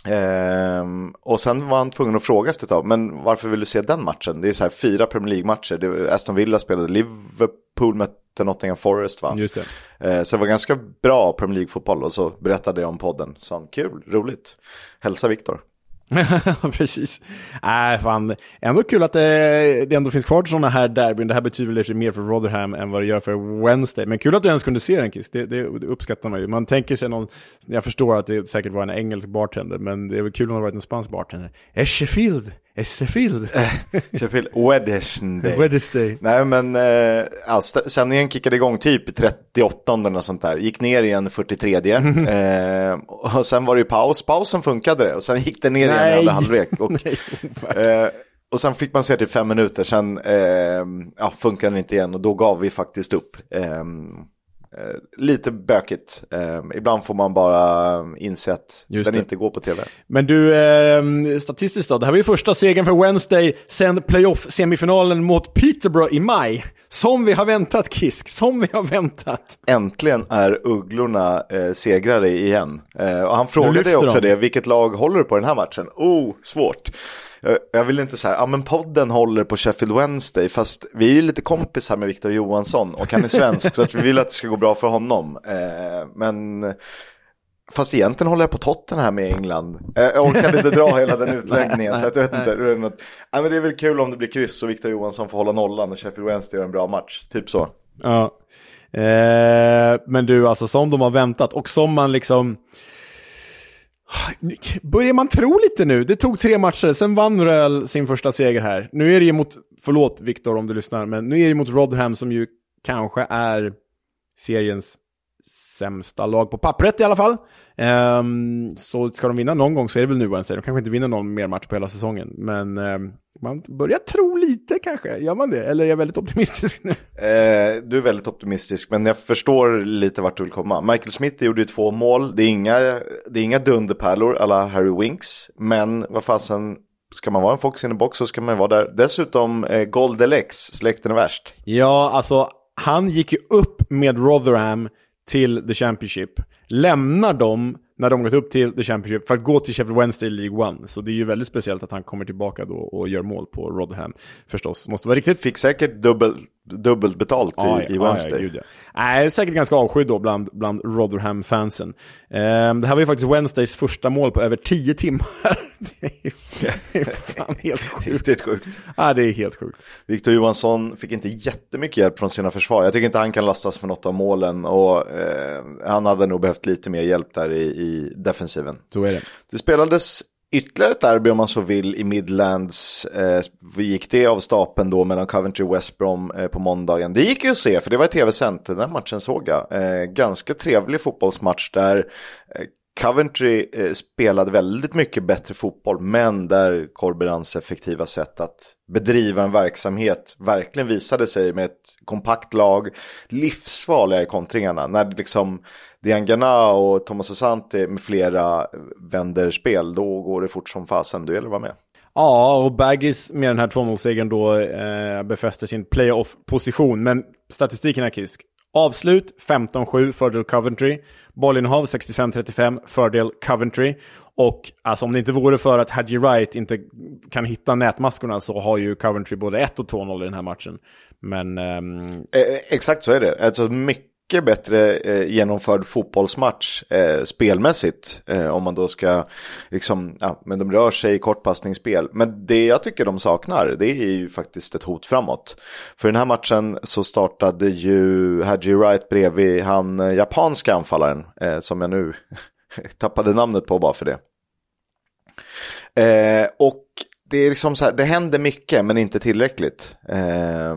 [SPEAKER 1] Um, och sen var han tvungen att fråga efter ett tag, men varför vill du se den matchen? Det är så här fyra Premier League-matcher. Aston Villa spelade, Liverpool mötte Nottingham Forest va?
[SPEAKER 2] Just det.
[SPEAKER 1] Uh, så det var ganska bra Premier League-fotboll och så berättade jag om podden. Så han, kul, roligt. Hälsa Viktor.
[SPEAKER 2] Precis. Äh, fan. Ändå kul att det, det ändå finns kvar sådana här derbyn. Det här betyder väl mer för Rotherham än vad det gör för Wednesday. Men kul att du ens kunde se den, Chris. Det, det, det uppskattar man ju. Man tänker sig någon, jag förstår att det säkert var en engelsk bartender, men det är väl kul om det varit en spansk bartender. Echefield! Sheffield Sheffield.
[SPEAKER 1] Wednesday.
[SPEAKER 2] Wednesday.
[SPEAKER 1] Nej men eh, alltså, sändningen kickade igång typ i 38 eller något sånt där. Gick ner igen 43. eh, och sen var det ju paus. Pausen funkade och sen gick det ner igen i
[SPEAKER 2] Nej.
[SPEAKER 1] andra halvlek. Och,
[SPEAKER 2] Nej,
[SPEAKER 1] eh, och sen fick man se till fem minuter, sen eh, ja, funkade den inte igen och då gav vi faktiskt upp. Eh, lite bökigt. Eh, ibland får man bara inse att
[SPEAKER 2] Just
[SPEAKER 1] den
[SPEAKER 2] det.
[SPEAKER 1] inte går på tv.
[SPEAKER 2] Men du, eh, statistiskt då. Det här var ju första segern för Wednesday sen playoff-semifinalen mot Peterborough i maj. Som vi har väntat, Kisk. Som vi har väntat.
[SPEAKER 1] Äntligen är Ugglorna eh, segrare igen. Eh, och han frågade också
[SPEAKER 2] de.
[SPEAKER 1] det, vilket lag håller du på den här matchen? Oh, svårt. Jag vill inte säga, ja men podden håller på Sheffield Wednesday, fast vi är ju lite kompisar med Victor Johansson och han är svensk så att vi vill att det ska gå bra för honom. Eh, men Fast egentligen håller jag på Tottenham här med England. Eh, Jag orkade inte dra hela den utläggningen. så att jag vet inte. Det är, något... ja, men det är väl kul om det blir kryss och Victor Johansson får hålla nollan och Sheffield Wednesday gör en bra match. Typ så.
[SPEAKER 2] Ja. Eh, men du, alltså som de har väntat och som man liksom... Börjar man tro lite nu? Det tog tre matcher, sen vann Röhl sin första seger här. Nu är det ju mot, förlåt Viktor om du lyssnar, men nu är det mot Rodham som ju kanske är seriens sämsta lag på pappret i alla fall. Ehm, så ska de vinna någon gång så är det väl nu Wednesday. De kanske inte vinner någon mer match på hela säsongen. Men ehm, man börjar tro lite kanske. Gör man det? Eller är jag väldigt optimistisk nu?
[SPEAKER 1] Eh, du är väldigt optimistisk, men jag förstår lite vart du vill komma. Michael Smith gjorde ju två mål. Det är inga, det är inga dunderpärlor alla Harry Winks, men vad fasen, ska man vara en fox in the box så ska man vara där. Dessutom, eh, Goldelex, släkten är värst.
[SPEAKER 2] Ja, alltså han gick ju upp med Rotherham till The Championship. Lämnar dem när de gått upp till The Championship för att gå till Sheffield Wednesday League One. Så det är ju väldigt speciellt att han kommer tillbaka då och gör mål på Rotherham. Förstås, måste vara riktigt
[SPEAKER 1] Fick säkert dubbel, dubbelt betalt
[SPEAKER 2] Ja,
[SPEAKER 1] i, i
[SPEAKER 2] ja,
[SPEAKER 1] Wednesday.
[SPEAKER 2] Ja, gud, ja. Nej, säkert ganska avskydd då bland, bland Rotherham-fansen. Ehm, det här var ju faktiskt Wednesdays första mål på över tio timmar. det är det är fan helt sjukt.
[SPEAKER 1] Riktigt sjukt.
[SPEAKER 2] Ja, det är helt sjukt.
[SPEAKER 1] Victor Johansson fick inte jättemycket hjälp från sina försvar. Jag tycker inte han kan lastas för något av målen och eh, han hade nog behövt lite mer hjälp där i, i defensiven.
[SPEAKER 2] Så är det.
[SPEAKER 1] Det spelades ytterligare ett derby om man så vill i Midlands. Eh, gick det av stapeln då mellan Coventry och West Brom eh, på måndagen. Det gick ju att se för det var tv-sänt, den matchen såg jag. Eh, ganska trevlig fotbollsmatch där eh, Coventry eh, spelade väldigt mycket bättre fotboll, men där Corberans effektiva sätt att bedriva en verksamhet verkligen visade sig med ett kompakt lag, livsfarliga i kontringarna. När det liksom Diangana och Thomas Asante med flera vänder spel, då går det fort som fasen, då gäller att vara med.
[SPEAKER 2] Ja, och Baggis med den här 2-0-segern då eh, befäster sin playoff-position. Men statistiken är kisk. Avslut 15-7, fördel Coventry. Bollinnehav 65-35, fördel Coventry. Och alltså om det inte vore för att Hadji Wright inte kan hitta nätmaskorna så har ju Coventry både 1 och 2-0 i den här matchen. Men ehm,
[SPEAKER 1] Eh, exakt så är det. Alltså mycket mycket bättre eh, genomförd fotbollsmatch eh, spelmässigt. Eh, om man då ska, liksom, ja, men de rör sig i kortpassningsspel. Men det jag tycker de saknar, det är ju faktiskt ett hot framåt. För den här matchen så startade ju Hadji Wright bredvid han eh, japanska anfallaren, eh, som jag nu tappade namnet på bara för det. Eh, och det är liksom så här, det händer mycket men inte tillräckligt. Eh,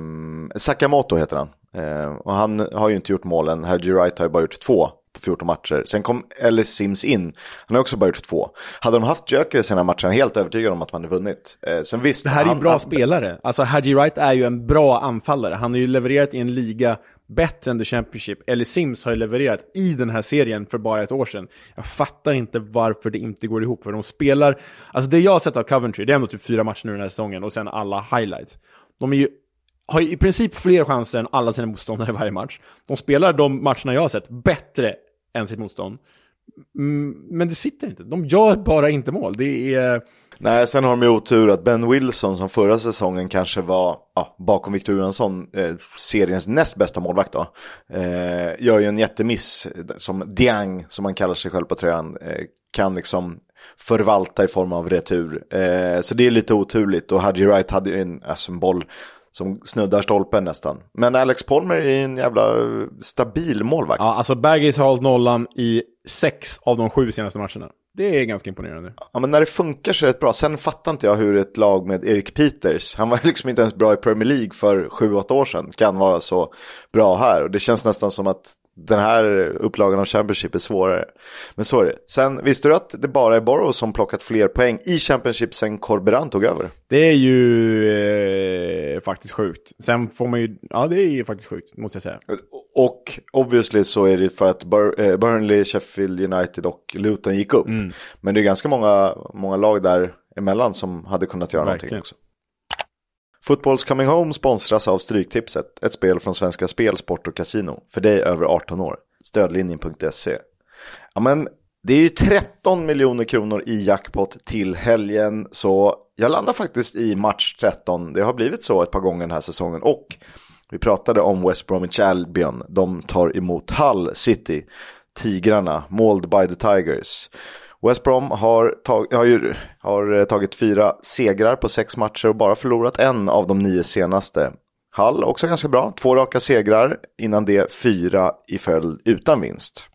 [SPEAKER 1] Sakamoto heter han. Eh, och han har ju inte gjort målen, Haji Wright har ju bara gjort två på 14 matcher. Sen kom Ellis Sims in, han har också bara gjort två. Hade de haft Jökeres i den här matchen, helt övertygad om att man hade vunnit. Eh, sen visst,
[SPEAKER 2] det här är ju bra
[SPEAKER 1] han-
[SPEAKER 2] spelare. Alltså Hadji Wright är ju en bra anfallare. Han har ju levererat i en liga bättre än The Championship. Eller Sims har ju levererat i den här serien för bara ett år sedan. Jag fattar inte varför det inte går ihop. För de spelar, alltså det jag har sett av Coventry, det är ändå typ fyra matcher nu den här säsongen och sen alla highlights. De är ju har ju i princip fler chanser än alla sina motståndare i varje match. De spelar de matcherna jag har sett bättre än sitt motstånd. Mm, men det sitter inte. De gör bara inte mål. Det är...
[SPEAKER 1] Nej, sen har de ju otur att Ben Wilson som förra säsongen kanske var ja, bakom Victor Johansson, eh, seriens näst bästa målvakt då. Eh, gör ju en jättemiss som Diang, som man kallar sig själv på tröjan, eh, kan liksom förvalta i form av retur. Eh, så det är lite oturligt och Hadji Wright hade ju en, alltså en boll som snuddar stolpen nästan. Men Alex Palmer är en jävla stabil målvakt.
[SPEAKER 2] Ja, alltså Baggis har hållit nollan i sex av de sju senaste matcherna. Det är ganska imponerande.
[SPEAKER 1] Ja, men när det funkar så är det rätt bra. Sen fattar inte jag hur ett lag med Erik Peters, han var liksom inte ens bra i Premier League för 7-8 år sedan, kan vara så bra här. Och det känns nästan som att den här upplagan av Championship är svårare. Men så är det. Sen visste du att det bara är Borough som plockat fler poäng i Championship sen Corberan tog över?
[SPEAKER 2] Det är ju eh, faktiskt sjukt. Sen får man ju, ja det är ju faktiskt sjukt, måste jag säga.
[SPEAKER 1] Och obviously så är det för att Bur eh, Burnley, Sheffield United och Luton gick upp.
[SPEAKER 2] Mm.
[SPEAKER 1] Men det är ganska många, många lag där emellan som hade kunnat göra
[SPEAKER 2] Verkligen.
[SPEAKER 1] någonting också. Footballs Coming Home sponsras av Stryktipset, ett spel från Svenska Spel, Sport och Casino. För dig över 18 år. Stödlinjen.se. Ja men det är ju 13 miljoner kronor i jackpot till helgen. Så jag landar faktiskt i match 13. Det har blivit så ett par gånger den här säsongen. Och vi pratade om West Bromwich Albion. De tar emot Hull City. Tigrarna, Mauled by the Tigers. West Brom har, tag, har, ju, har eh, tagit fyra segrar på sex matcher och bara förlorat en av de nio senaste. Hull också ganska bra, två raka segrar, innan det fyra i följd utan vinst.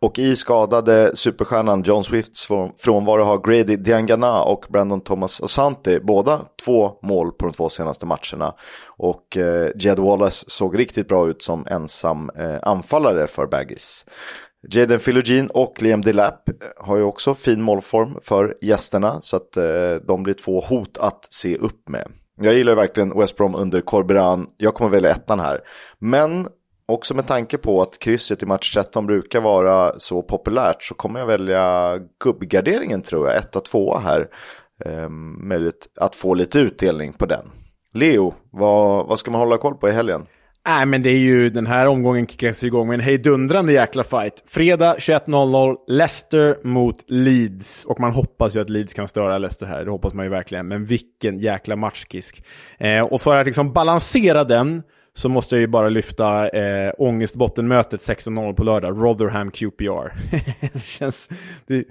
[SPEAKER 1] Och i skadade superstjärnan John Swifts frånvaro har Grady Diangana och Brandon Thomas Asante båda två mål på de två senaste matcherna. Och eh, Jed Wallace såg riktigt bra ut som ensam eh, anfallare för Baggis. Jaden Philogene och Liam Delap eh, har ju också fin målform för gästerna så att eh, de blir två hot att se upp med. Jag gillar ju verkligen West Brom under Corberan. Jag kommer välja ettan här. Men också med tanke på att krysset i match 13 brukar vara så populärt så kommer jag välja gubbgarderingen tror jag, etta, tvåa här. Ehm, möjligt att få lite utdelning på den. Leo, vad, vad ska man hålla koll på i helgen?
[SPEAKER 2] Nej, men det är ju den här omgången kickas igång med en hejdundrande jäkla fight. Fredag 21.00, Leicester mot Leeds. Och man hoppas ju att Leeds kan störa Leicester här, det hoppas man ju verkligen. Men vilken jäkla matchkisk. Eh, och för att liksom balansera den så måste jag ju bara lyfta eh, ångestbottenmötet 16.00 på lördag, Rotherham QPR. det känns... Det,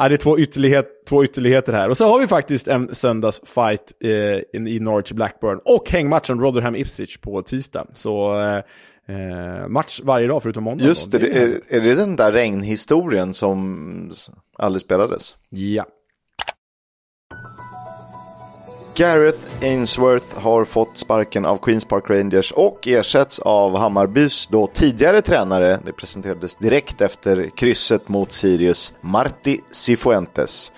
[SPEAKER 2] Ja, det är två, ytterlighet, två ytterligheter här. Och så har vi faktiskt en söndagsfight eh, i Norwich Blackburn. Och hängmatchen Rotherham Ipswich på tisdag. Så eh, eh, match varje dag förutom måndag.
[SPEAKER 1] Just det, det är, är det den där regnhistorien som aldrig spelades?
[SPEAKER 2] Ja.
[SPEAKER 1] Gareth Ainsworth har fått sparken av Queens Park Rangers och ersätts av Hammarbys då tidigare tränare. Det presenterades direkt efter krysset mot Sirius, Marti Cifuentes.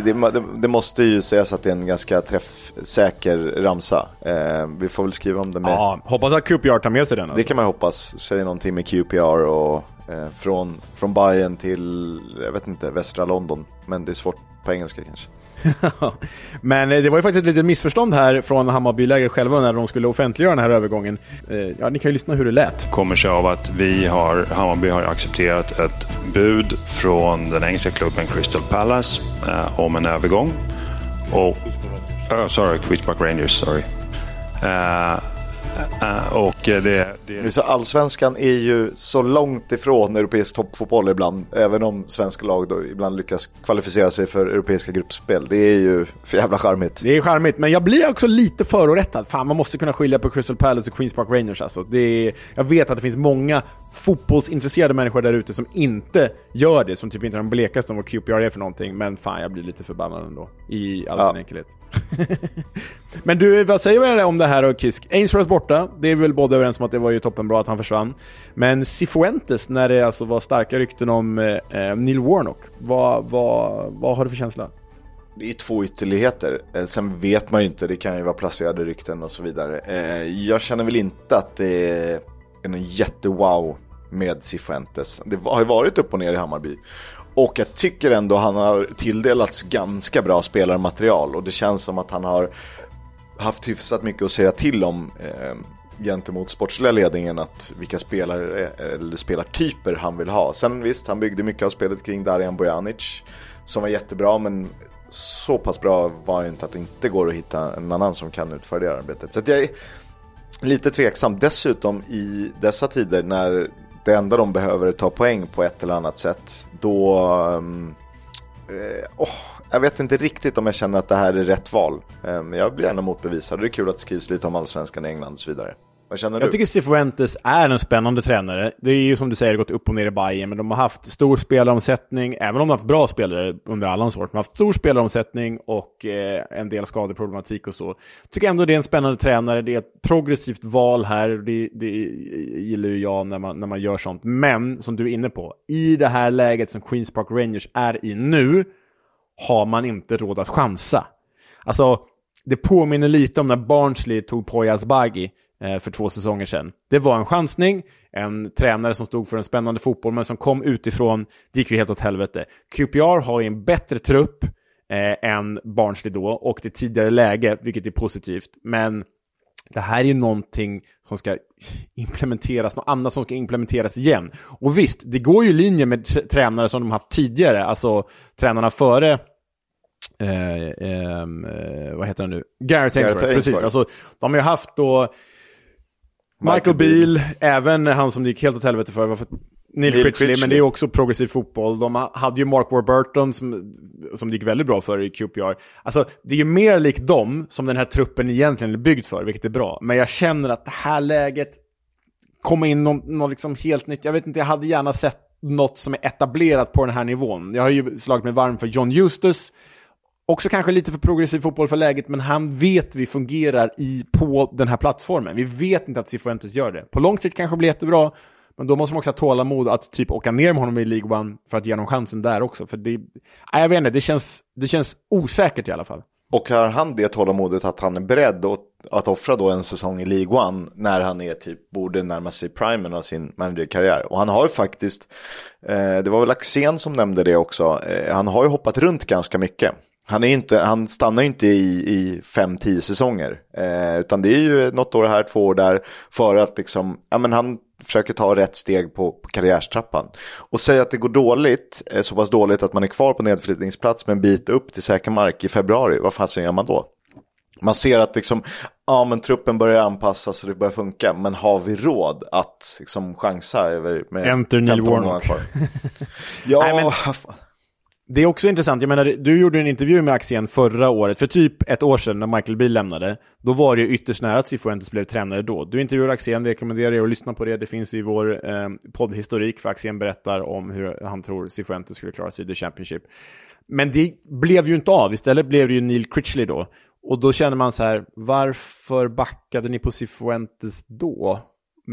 [SPEAKER 1] Det, det, det, det måste ju sägas att det är en ganska träffsäker ramsa. Eh, vi får väl skriva om det med.
[SPEAKER 2] ja, hoppas att QPR tar med sig den.
[SPEAKER 1] Det
[SPEAKER 2] Alltså.
[SPEAKER 1] kan man hoppas. Säger någonting med QPR och eh, från, från Bayern till, jag vet inte, västra London. Men det är svårt på engelska kanske.
[SPEAKER 2] Men eh, det var ju faktiskt ett litet missförstånd här från Hammarbylägret själva när de skulle offentliggöra den här övergången. Eh, ja, ni kan ju lyssna hur det lät.
[SPEAKER 12] kommer sig av att vi har, Hammarby har accepterat ett bud från den engelska klubben Crystal Palace eh, om en övergång. Och, oh, sorry, Queens Park Rangers, sorry. Eh, och det, det,
[SPEAKER 1] Det är Så allsvenskan är ju så långt ifrån europeisk toppfotboll ibland. Även om svenska lag då ibland lyckas kvalificera sig för europeiska gruppspel. Det är ju för jävla charmigt.
[SPEAKER 2] Det är charmigt, men jag blir också lite förorättad. Fan, man måste kunna skilja på Crystal Palace och Queens Park Rangers alltså. Det är, jag vet att det finns många fotbollsintresserade människor där ute som inte gör det, som typ inte har den blekaste om vad QPR är för någonting. Men fan, jag blir lite förbannad ändå. I all
[SPEAKER 1] Ja.
[SPEAKER 2] sin enkelhet. men du, vad säger du om det här då, Kisk? Ainsworth borta, det är vi väl båda överens om att det var ju toppenbra att han försvann. Men Cifuentes, när det alltså var starka rykten om eh, eh, Neil Warnock, vad, vad, vad har du för känsla?
[SPEAKER 1] Det är två ytterligheter. Eh, sen vet man ju inte, det kan ju vara placerade rykten och så vidare. Eh, jag känner väl inte att det är någon jättewow med Cifuentes. Det har ju varit upp och ner i Hammarby. Och jag tycker ändå han har tilldelats ganska bra spelarmaterial och det känns som att han har haft hyfsat mycket att säga till om eh, gentemot sportsliga ledningen att vilka spelare eh, eller spelartyper han vill ha. Sen visst, han byggde mycket av spelet kring Darijan Bojanic som var jättebra men så pass bra var ju inte att det inte går att hitta en annan som kan utföra det arbetet. Så att jag, Lite tveksam. Dessutom i dessa tider när det enda de behöver är ta poäng på ett eller annat sätt. Då... Um, eh, oh, jag vet inte riktigt om jag känner att det här är rätt val. Um, jag blir gärna motbevisad. Det är kul att det skrivs lite om allsvenskan i England och så vidare. Vad känner
[SPEAKER 2] Jag
[SPEAKER 1] du?
[SPEAKER 2] tycker Cifuentes är en spännande tränare. Det är ju som du säger gått upp och ner i Bayern, men de har haft stor spelaromsättning, även om de har haft bra spelare under Allans år. De har haft stor spelaromsättning och eh, en del skadeproblematik och så. Tycker ändå det är en spännande tränare, det är ett progressivt val här, det, det gillar ju jag när man, när man gör sånt. Men, som du är inne på, i det här läget som Queens Park Rangers är i nu, har man inte råd att chansa. Alltså, det påminner lite om när Barnsley tog Poya Asbaghi eh, för två säsonger sedan. Det var en chansning, en tränare som stod för en spännande fotboll, men som kom utifrån, det gick ju helt åt helvete. QPR har ju en bättre trupp eh, än Barnsley då, och det tidigare läge, vilket är positivt. Men det här är ju någonting som ska implementeras, något annat som ska implementeras igen. Och visst, det går ju i linje med tr- tränare som de haft tidigare, alltså tränarna före Eh, ehm, eh, vad heter han nu? Gareth Ainsworth. precis. Alltså, de har ju haft då Michael, Beale, även han som det gick helt åt helvete för, var för Neil,
[SPEAKER 1] Neil
[SPEAKER 2] Critchley, men det är också progressiv fotboll. De ha- hade ju Mark Warburton som, som det gick väldigt bra för i QPR. Alltså, det är ju mer likt dem som den här truppen egentligen är byggd för, vilket är bra. Men jag känner att det här läget, komma in något, något liksom helt nytt. Jag vet inte, jag hade gärna sett något som är etablerat på den här nivån. Jag har ju slagit mig varm för John Eustace, Också kanske lite för progressiv fotboll för läget, men han vet vi fungerar i, på den här plattformen. Vi vet inte att Cifuentes gör det. På lång sikt kanske det blir jättebra, men då måste man också ha tålamod att typ åka ner med honom i League One för att ge honom chansen där också. För det, nej, jag vet inte, det känns, det känns osäkert i alla fall.
[SPEAKER 1] Och har han det tålamodet att han är beredd att, att offra då en säsong i League One när han är typ, borde närma sig primen av sin managerkarriär. Och han har ju faktiskt, eh, det var väl Axén som nämnde det också, eh, han har ju hoppat runt ganska mycket. Han, är inte, han stannar ju inte i, i fem, tio säsonger. Eh, utan det är ju något år här, två år där. För att liksom, ja men han försöker ta rätt steg på, på karriärstrappan. Och säga att det går dåligt, eh, så pass dåligt att man är kvar på nedflyttningsplats med en bit upp till säker mark i februari. Vad fasen gör man då? Man ser att liksom, ja men truppen börjar anpassas och det börjar funka. Men har vi råd att liksom chansa över med
[SPEAKER 2] Enter Neil
[SPEAKER 1] 15 månader
[SPEAKER 2] Warnock.
[SPEAKER 1] kvar? ja,
[SPEAKER 2] Nej, men- det är också intressant, jag menar, du gjorde en intervju med Axén förra året, för typ ett år sedan när Michael Beale lämnade. Då var det ju ytterst nära att Cifuentes blev tränare då. Du intervjuade Axén, det rekommenderar jag att lyssna på det. Det finns i vår eh, poddhistorik, för Axén berättar om hur han tror Cifuentes skulle klara sig i The Championship. Men det blev ju inte av, istället blev det ju Neil Critchley då. Och då känner man så här, varför backade ni på Cifuentes då?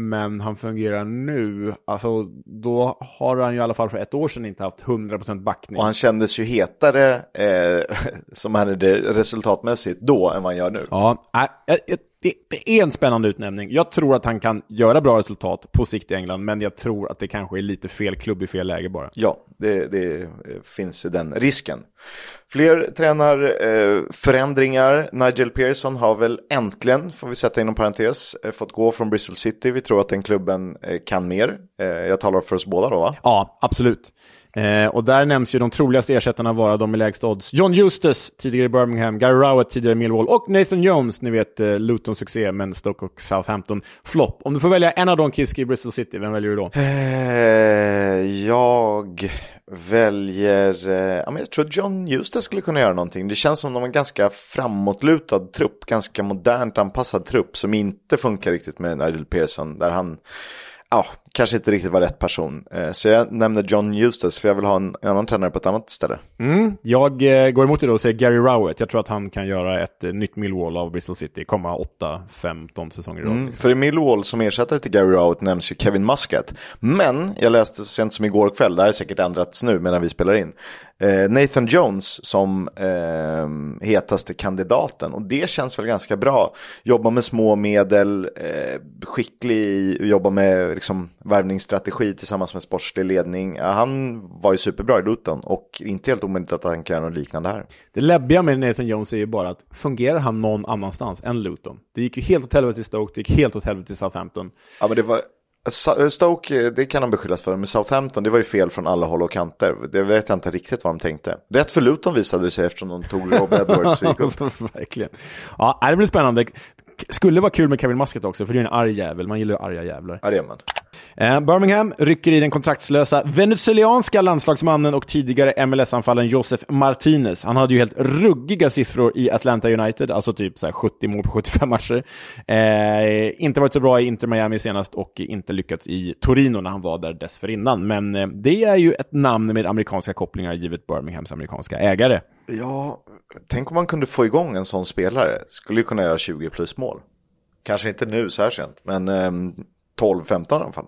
[SPEAKER 2] Men han fungerar nu. Alltså, då har han ju i alla fall för ett år sedan inte haft 100% backning.
[SPEAKER 1] Och han kändes ju hetare eh, som manager resultatmässigt då än vad han gör nu.
[SPEAKER 2] Ja, nej, jag- jag- det, det är en spännande utnämning. Jag tror att han kan göra bra resultat på sikt i England, men jag tror att det kanske är lite fel klubb i fel läge bara.
[SPEAKER 1] Ja, det, det finns den risken. Fler tränarförändringar. Eh, förändringar. Nigel Pearson har väl äntligen, får vi sätta inom parentes, eh, fått gå från Bristol City. Vi tror att den klubben eh, kan mer. Eh, jag talar för oss båda då va?
[SPEAKER 2] Ja, absolut. Eh, och där nämns ju de troligaste ersättarna vara de med lägst odds. John Justus, tidigare i Birmingham, Gary Rowett, tidigare i Millwall och Nathan Jones, ni vet eh, Luton succé, men Stoke och Southampton flopp. Om du får välja en av de Kiski i Bristol City, vem väljer du då?
[SPEAKER 1] Eh, jag väljer, eh, ja, men jag tror John Justus skulle kunna göra någonting. Det känns som de har en ganska framåtlutad trupp, ganska modernt anpassad trupp som inte funkar riktigt med Nigel Pearson. Där han, ja, kanske inte riktigt var rätt person. Eh, så jag nämner John Eustace för jag vill ha en, annan tränare på ett annat ställe.
[SPEAKER 2] Mm, jag eh, går emot det då och säger Gary Rowett. Jag tror att han kan göra ett eh, nytt Millwall av Bristol City, komma 8-15 säsonger i rad.
[SPEAKER 1] Mm,
[SPEAKER 2] liksom.
[SPEAKER 1] för i Millwall som ersättare till Gary Rowett nämns ju Kevin Muscat. Men jag läste så sent som igår kväll, det här är säkert ändrats nu medan vi spelar in. Nathan Jones som eh, hetaste kandidaten och det känns väl ganska bra. Jobba med små medel, eh, skicklig jobba med liksom, värvningsstrategi tillsammans med sportslig ledning. Han var ju superbra i Luton och inte helt omöjligt att han kan göra något liknande här.
[SPEAKER 2] Det läbbiga med Nathan Jones är ju bara att fungerar han någon annanstans än Luton? Det gick ju helt åt helvete i Stoke, det gick helt åt helvete i Southampton.
[SPEAKER 1] Ja, men det var... Sa- Stoke, det kan han beskyllas för, men Southampton, det var ju fel från alla håll och kanter. Det vet jag inte riktigt vad de tänkte. Rätt för Luton visade det sig eftersom de tog Rob Edwards och gick upp.
[SPEAKER 2] Verkligen. Ja, det blir spännande. Skulle vara kul med Kevin Muscat också, för det är en arg jävel. Man gillar ju arga jävlar.
[SPEAKER 1] Ja, det man.
[SPEAKER 2] Eh, Birmingham rycker i den kontraktslösa venezuelanska landslagsmannen och tidigare MLS-anfallaren Josef Martinez. Han hade ju helt ruggiga siffror i Atlanta United, alltså typ så här 70 mål på 75 matcher. Eh, inte varit så bra i Inter Miami senast och inte lyckats i Torino när han var där dessförinnan. Men eh, det är ju ett namn med amerikanska kopplingar givet Birminghams amerikanska ägare.
[SPEAKER 1] Ja, tänk om man kunde få igång en sån spelare. Skulle ju kunna göra 20 plus mål. Kanske inte nu så här sent, men ehm, 12-15 i alla fall.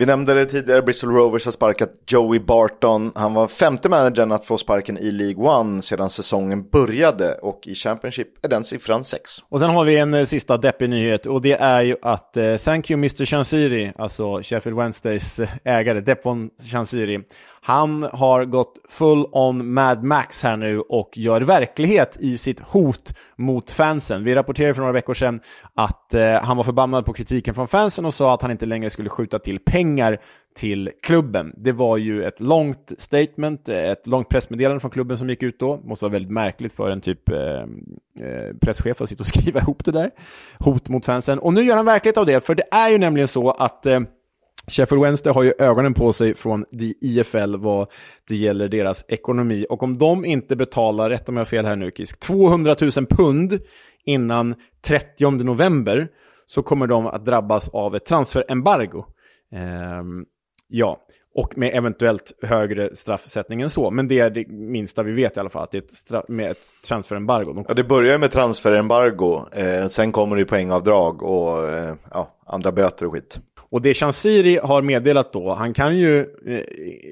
[SPEAKER 1] Vi nämnde det tidigare, Bristol Rovers har sparkat Joey Barton. Han var femte managern att få sparken i League One sedan säsongen började och i Championship är den siffran 6.
[SPEAKER 2] Och sen har vi en eh, sista deppig nyhet och det är ju att eh, Thank you Mr. Chansiri, alltså Sheffield Wednesdays eh, ägare, Depon Chansiri, han har gått full on Mad Max här nu och gör verklighet i sitt hot mot fansen. Vi rapporterade för några veckor sedan att eh, han var förbannad på kritiken från fansen och sa att han inte längre skulle skjuta till pengar till klubben. Det var ju ett långt statement, ett långt pressmeddelande från klubben som gick ut då. Måste vara väldigt märkligt för en typ eh, eh presschef att sitta och skriva ihop det där. Hot mot fansen. Och nu gör han verklighet av det, för det är ju nämligen så att eh, Sheffield Wednesday har ju ögonen på sig från IFL vad det gäller deras ekonomi. Och om de inte betalar, rätta mig fel här nu Kisk, 200 000 pund innan 30 november så kommer de att drabbas av ett transferembargo. Ehm, ja, och med eventuellt högre straffsättning än så. Men det är det minsta vi vet i alla fall, att det är ett, straff, med ett transferembargo. De...
[SPEAKER 1] Ja, det börjar med transferembargo, eh, sen kommer det poängavdrag och eh, ja, andra böter och skit.
[SPEAKER 2] Och det Chansiri har meddelat då, han kan ju eh,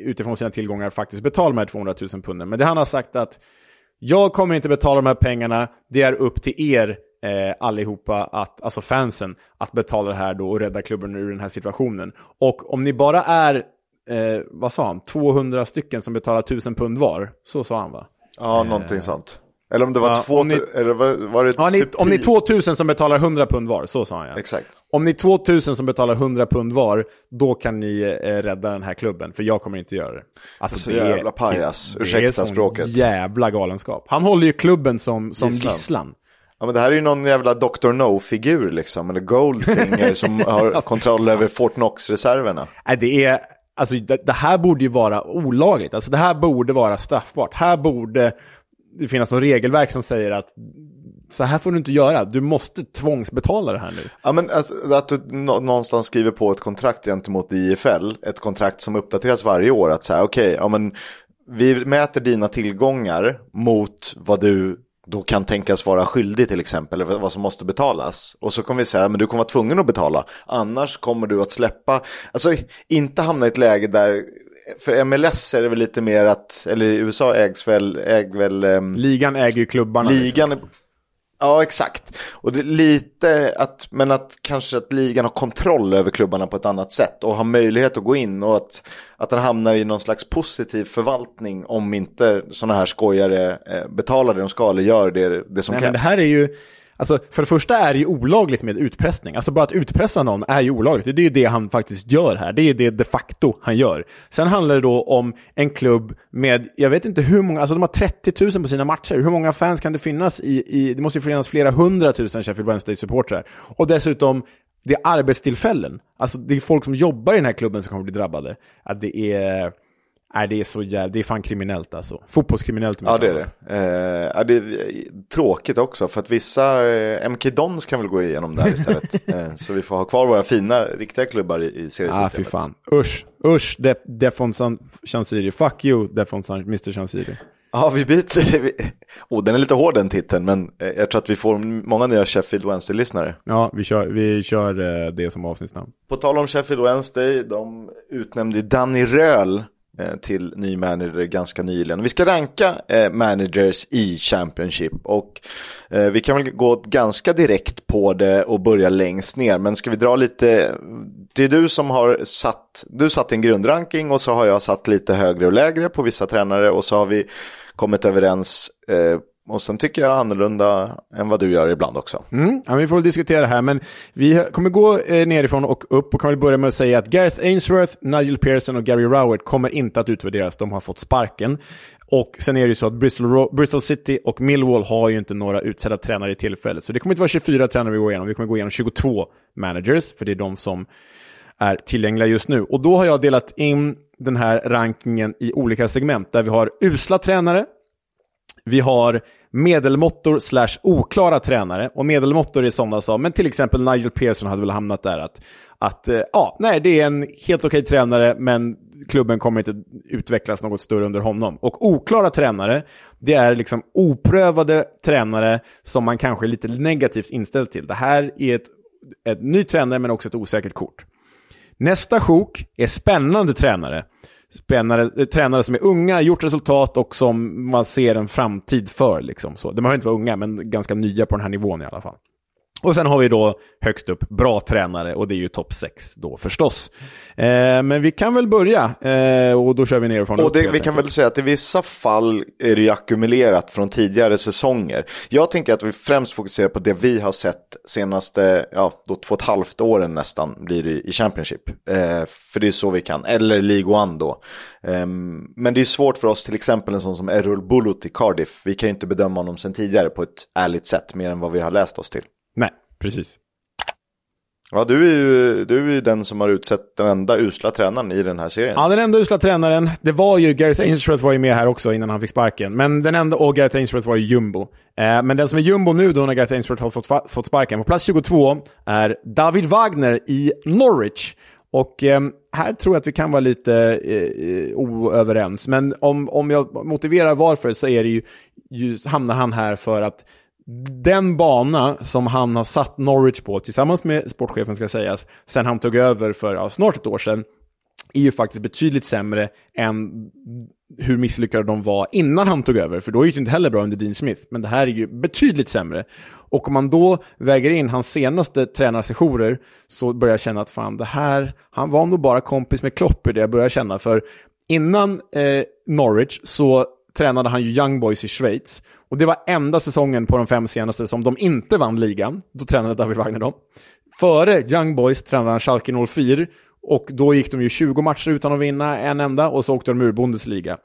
[SPEAKER 2] utifrån sina tillgångar faktiskt betala de här 200 000 punden. Men det han har sagt att jag kommer inte betala de här pengarna, det är upp till er eh, allihopa, att, alltså fansen, att betala det här då och rädda klubben ur den här situationen. Och om ni bara är, eh, vad sa han, 200 stycken som betalar 1000 pund var, så sa han va?
[SPEAKER 1] Ja, någonting sånt. Eller om det var
[SPEAKER 2] Ja,
[SPEAKER 1] två,
[SPEAKER 2] om ni-
[SPEAKER 1] eller var, var det
[SPEAKER 2] Ja,
[SPEAKER 1] typ
[SPEAKER 2] om ni är
[SPEAKER 1] tio?
[SPEAKER 2] 2000 som betalar 100 pund var, så sa han ja.
[SPEAKER 1] Exakt.
[SPEAKER 2] Om ni är 2000 som betalar 100 pund var, då kan ni eh, rädda den här klubben, för jag kommer inte göra det. Alltså,
[SPEAKER 1] Så jävla pajas.
[SPEAKER 2] det är
[SPEAKER 1] Ursäkta språket.
[SPEAKER 2] jävla galenskap. Han håller ju klubben som, som
[SPEAKER 1] Gisslan.
[SPEAKER 2] gisslan.
[SPEAKER 1] Ja, men det här är ju någon jävla Dr. No-figur liksom, eller Goldfinger som har kontroll över Fort Knox-reserverna.
[SPEAKER 2] Nej, det är... Alltså det, det här borde ju vara olagligt. Alltså det här borde vara straffbart. Här borde det finnas något regelverk som säger att så här får du inte göra. Du måste tvångsbetala det här nu.
[SPEAKER 1] Ja, men alltså, att du nå- någonstans skriver på ett kontrakt gentemot IFL, ett kontrakt som uppdateras varje år, att så här, okej, ja men vi mäter dina tillgångar mot vad du då kan tänkas vara skyldig till exempel, eller vad som måste betalas. Och så kommer vi säga, men du kommer vara tvungen att betala, annars kommer du att släppa, alltså inte hamna i ett läge där, för MLS är det väl lite mer att, eller i USA ägs väl, äg väl ehm,
[SPEAKER 2] Ligan äger ju klubbarna. liksom.
[SPEAKER 1] Ja exakt. Och lite att, men att kanske att ligan har kontroll över klubbarna på ett annat sätt och har möjlighet att gå in och att, att den hamnar i någon slags positiv förvaltning om inte sådana här skojare eh, betalar det de ska eller gör det, det som
[SPEAKER 2] Nej,
[SPEAKER 1] krävs.
[SPEAKER 2] men det här är ju... Alltså, för det första är det ju olagligt med utpressning. Alltså bara att utpressa någon är ju olagligt. Det är ju det han faktiskt gör här. Det är ju det de facto han gör. Sen handlar det då om en klubb med, jag vet inte hur många, alltså de har 30 000 på sina matcher. Hur många fans kan det finnas i, i det måste ju finnas flera hundratusen Sheffield Wednesday-supportrar. Och dessutom, det är arbetstillfällen. Alltså det är folk som jobbar i den här klubben som kommer bli drabbade. Att det är... Nej, det är så jävla, det är fan kriminellt alltså. Fotbollskriminellt.
[SPEAKER 1] Ja det är det. Eh, det är tråkigt också för att vissa, eh, MK Dons kan väl gå igenom där istället. eh, så vi får ha kvar våra fina, riktiga klubbar i, i seriesystemet.
[SPEAKER 2] Ah, fy fan. Usch, usch, Def, Defon Chansiri. Fuck you, Defon Mr. Chansiri.
[SPEAKER 1] Ja, vi byter. Oh, den är lite hård den titeln, men eh, jag tror att vi får många nya Sheffield Wednesday-lyssnare.
[SPEAKER 2] Ja, vi kör, vi kör eh, det som avsnittsnamn.
[SPEAKER 1] På tal om Sheffield Wednesday, de utnämnde Danny Röhl eh, Eh, till ny manager ganska nyligen. Vi ska ranka eh, managers i Championship och eh, vi kan väl gå ganska direkt på det och börja längst ner. Men ska vi dra lite, det är du som har satt, du satt en grundranking och så har jag satt lite högre och lägre på vissa tränare och så har vi kommit överens eh, och sen tycker jag annorlunda än vad du gör ibland också.
[SPEAKER 2] Mm, ja, vi får väl diskutera det här, men vi kommer gå eh, nerifrån och upp och kan väl börja med att säga att Gareth Ainsworth, Nigel Pearson och Gary Rowett kommer inte att utvärderas. De har fått sparken. Och sen är det ju så att Bristol, Bristol City och Millwall har ju inte några utsedda tränare i tillfället. Så det kommer inte vara 24 tränare vi går igenom, vi kommer gå igenom 22 managers, för det är de som är tillgängliga just nu. Och då har jag delat in den här rankingen i olika segment, där vi har usla tränare, vi har medelmåttor slash oklara tränare. Och medelmåttor är sådana som, men till exempel Nigel Pearson hade väl hamnat där. Att, att eh, ja, nej, det är en helt okej tränare, men klubben kommer inte utvecklas något större under honom. Och oklara tränare, det är liksom oprövade tränare som man kanske är lite negativt inställd till. Det här är ett, ett ny tränare, men också ett osäkert kort. Nästa sjok är spännande tränare. Spännande, eh, tränare som är unga, gjort resultat och som man ser en framtid för. Liksom. Så, de behöver inte vara unga, men ganska nya på den här nivån i alla fall. Och sen har vi då högst upp bra tränare och det är ju topp 6 då förstås. Eh, men vi kan väl börja eh, och då kör vi nerifrån
[SPEAKER 1] Och
[SPEAKER 2] upp,
[SPEAKER 1] det,
[SPEAKER 2] helt
[SPEAKER 1] vi kan väl säga att i vissa fall är det ju ackumulerat från tidigare säsonger. Jag tänker att vi främst fokuserar på det vi har sett senaste, ja, då två och ett halvt åren nästan blir det i Championship. Eh, för det är så vi kan, eller League One då. Ehm, men det är svårt för oss, till exempel en sån som Errol Bulut i Cardiff. Vi kan ju inte bedöma honom sedan tidigare på ett ärligt sätt, mer än vad vi har läst oss till.
[SPEAKER 2] Precis.
[SPEAKER 1] Ja, du är ju, du är den som har utsett den enda usla tränaren i den här serien.
[SPEAKER 2] Ja, den enda usla tränaren, det var ju, Gareth Ainsworth var ju med här också innan han fick sparken. Men den enda, och Gareth Ainsworth var ju jumbo. Eh, men den som är jumbo nu då när Gareth Ainsworth har fått, fått sparken, på plats 22 är David Wagner i Norwich. Och eh, här tror jag att vi kan vara lite eh, oöverens. Men om, om jag motiverar varför så är det ju, ju, hamnar han här för att den bana som han har satt Norwich på, tillsammans med sportchefen ska sägas, sen han tog över för ja, snart ett år sedan, är ju faktiskt betydligt sämre än hur misslyckade de var innan han tog över. För då gick det inte heller bra under Dean Smith. Men det här är ju betydligt sämre. Och om man då väger in hans senaste tränarsessioner så börjar jag känna att fan, det här, han var nog bara kompis med Klopp i det jag börjar känna. För innan eh, Norwich så tränade han ju Young Boys i Schweiz. Och det var enda säsongen på de fem senaste som de inte vann ligan. Då tränade David Wagner dem. Före Young Boys tränade han Schalke 04 och då gick de ju 20 matcher utan att vinna en enda och så åkte de ur Bundesliga.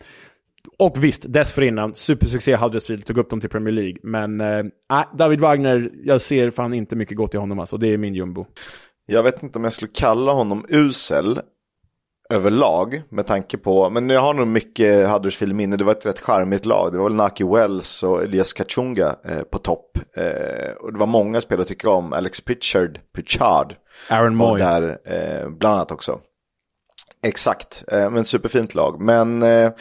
[SPEAKER 2] Och visst, dessförinnan, supersuccé Huddersfield tog upp dem till Premier League. Men eh, äh, David Wagner, jag ser fan inte mycket gott i honom alltså. Det är min jumbo.
[SPEAKER 1] Jag vet inte om jag skulle kalla honom usel överlag med tanke på, men jag har nog mycket Huddersfield minne, det var ett rätt charmigt lag. Det var väl Naki Wells och Elias Kachunga eh, på topp. Eh, och det var många spelare tycker om, Alex Pritchard, Pritchard.
[SPEAKER 2] Aaron Moy.
[SPEAKER 1] där eh, bland annat också. Exakt, eh, men superfint lag. Men eh,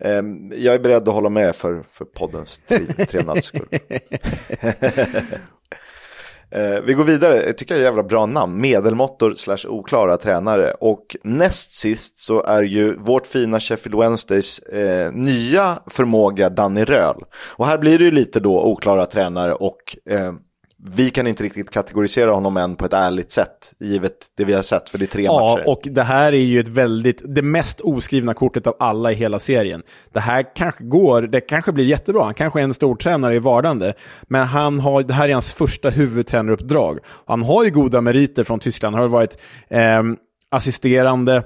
[SPEAKER 1] eh, jag är beredd att hålla med för, för poddens tre- trevnads skull. Eh, vi går vidare, jag tycker jag är jävla bra namn. Medelmåttor slash oklara tränare. Och näst sist så är ju vårt fina Sheffield Wednesdays eh, nya förmåga Danny Röhl. Och här blir det ju lite då oklara tränare och eh, vi kan inte riktigt kategorisera honom än på ett ärligt sätt. Givet det vi har sett för det är tre
[SPEAKER 2] Ja,
[SPEAKER 1] matcher.
[SPEAKER 2] och det här är ju ett väldigt, det mest oskrivna kortet av alla i hela serien. Det här kanske går, det kanske blir jättebra, han kanske är en stor tränare i vardande, men han har, det här är hans första huvudtränaruppdrag. Han har ju goda meriter från Tyskland, han har varit eh, assisterande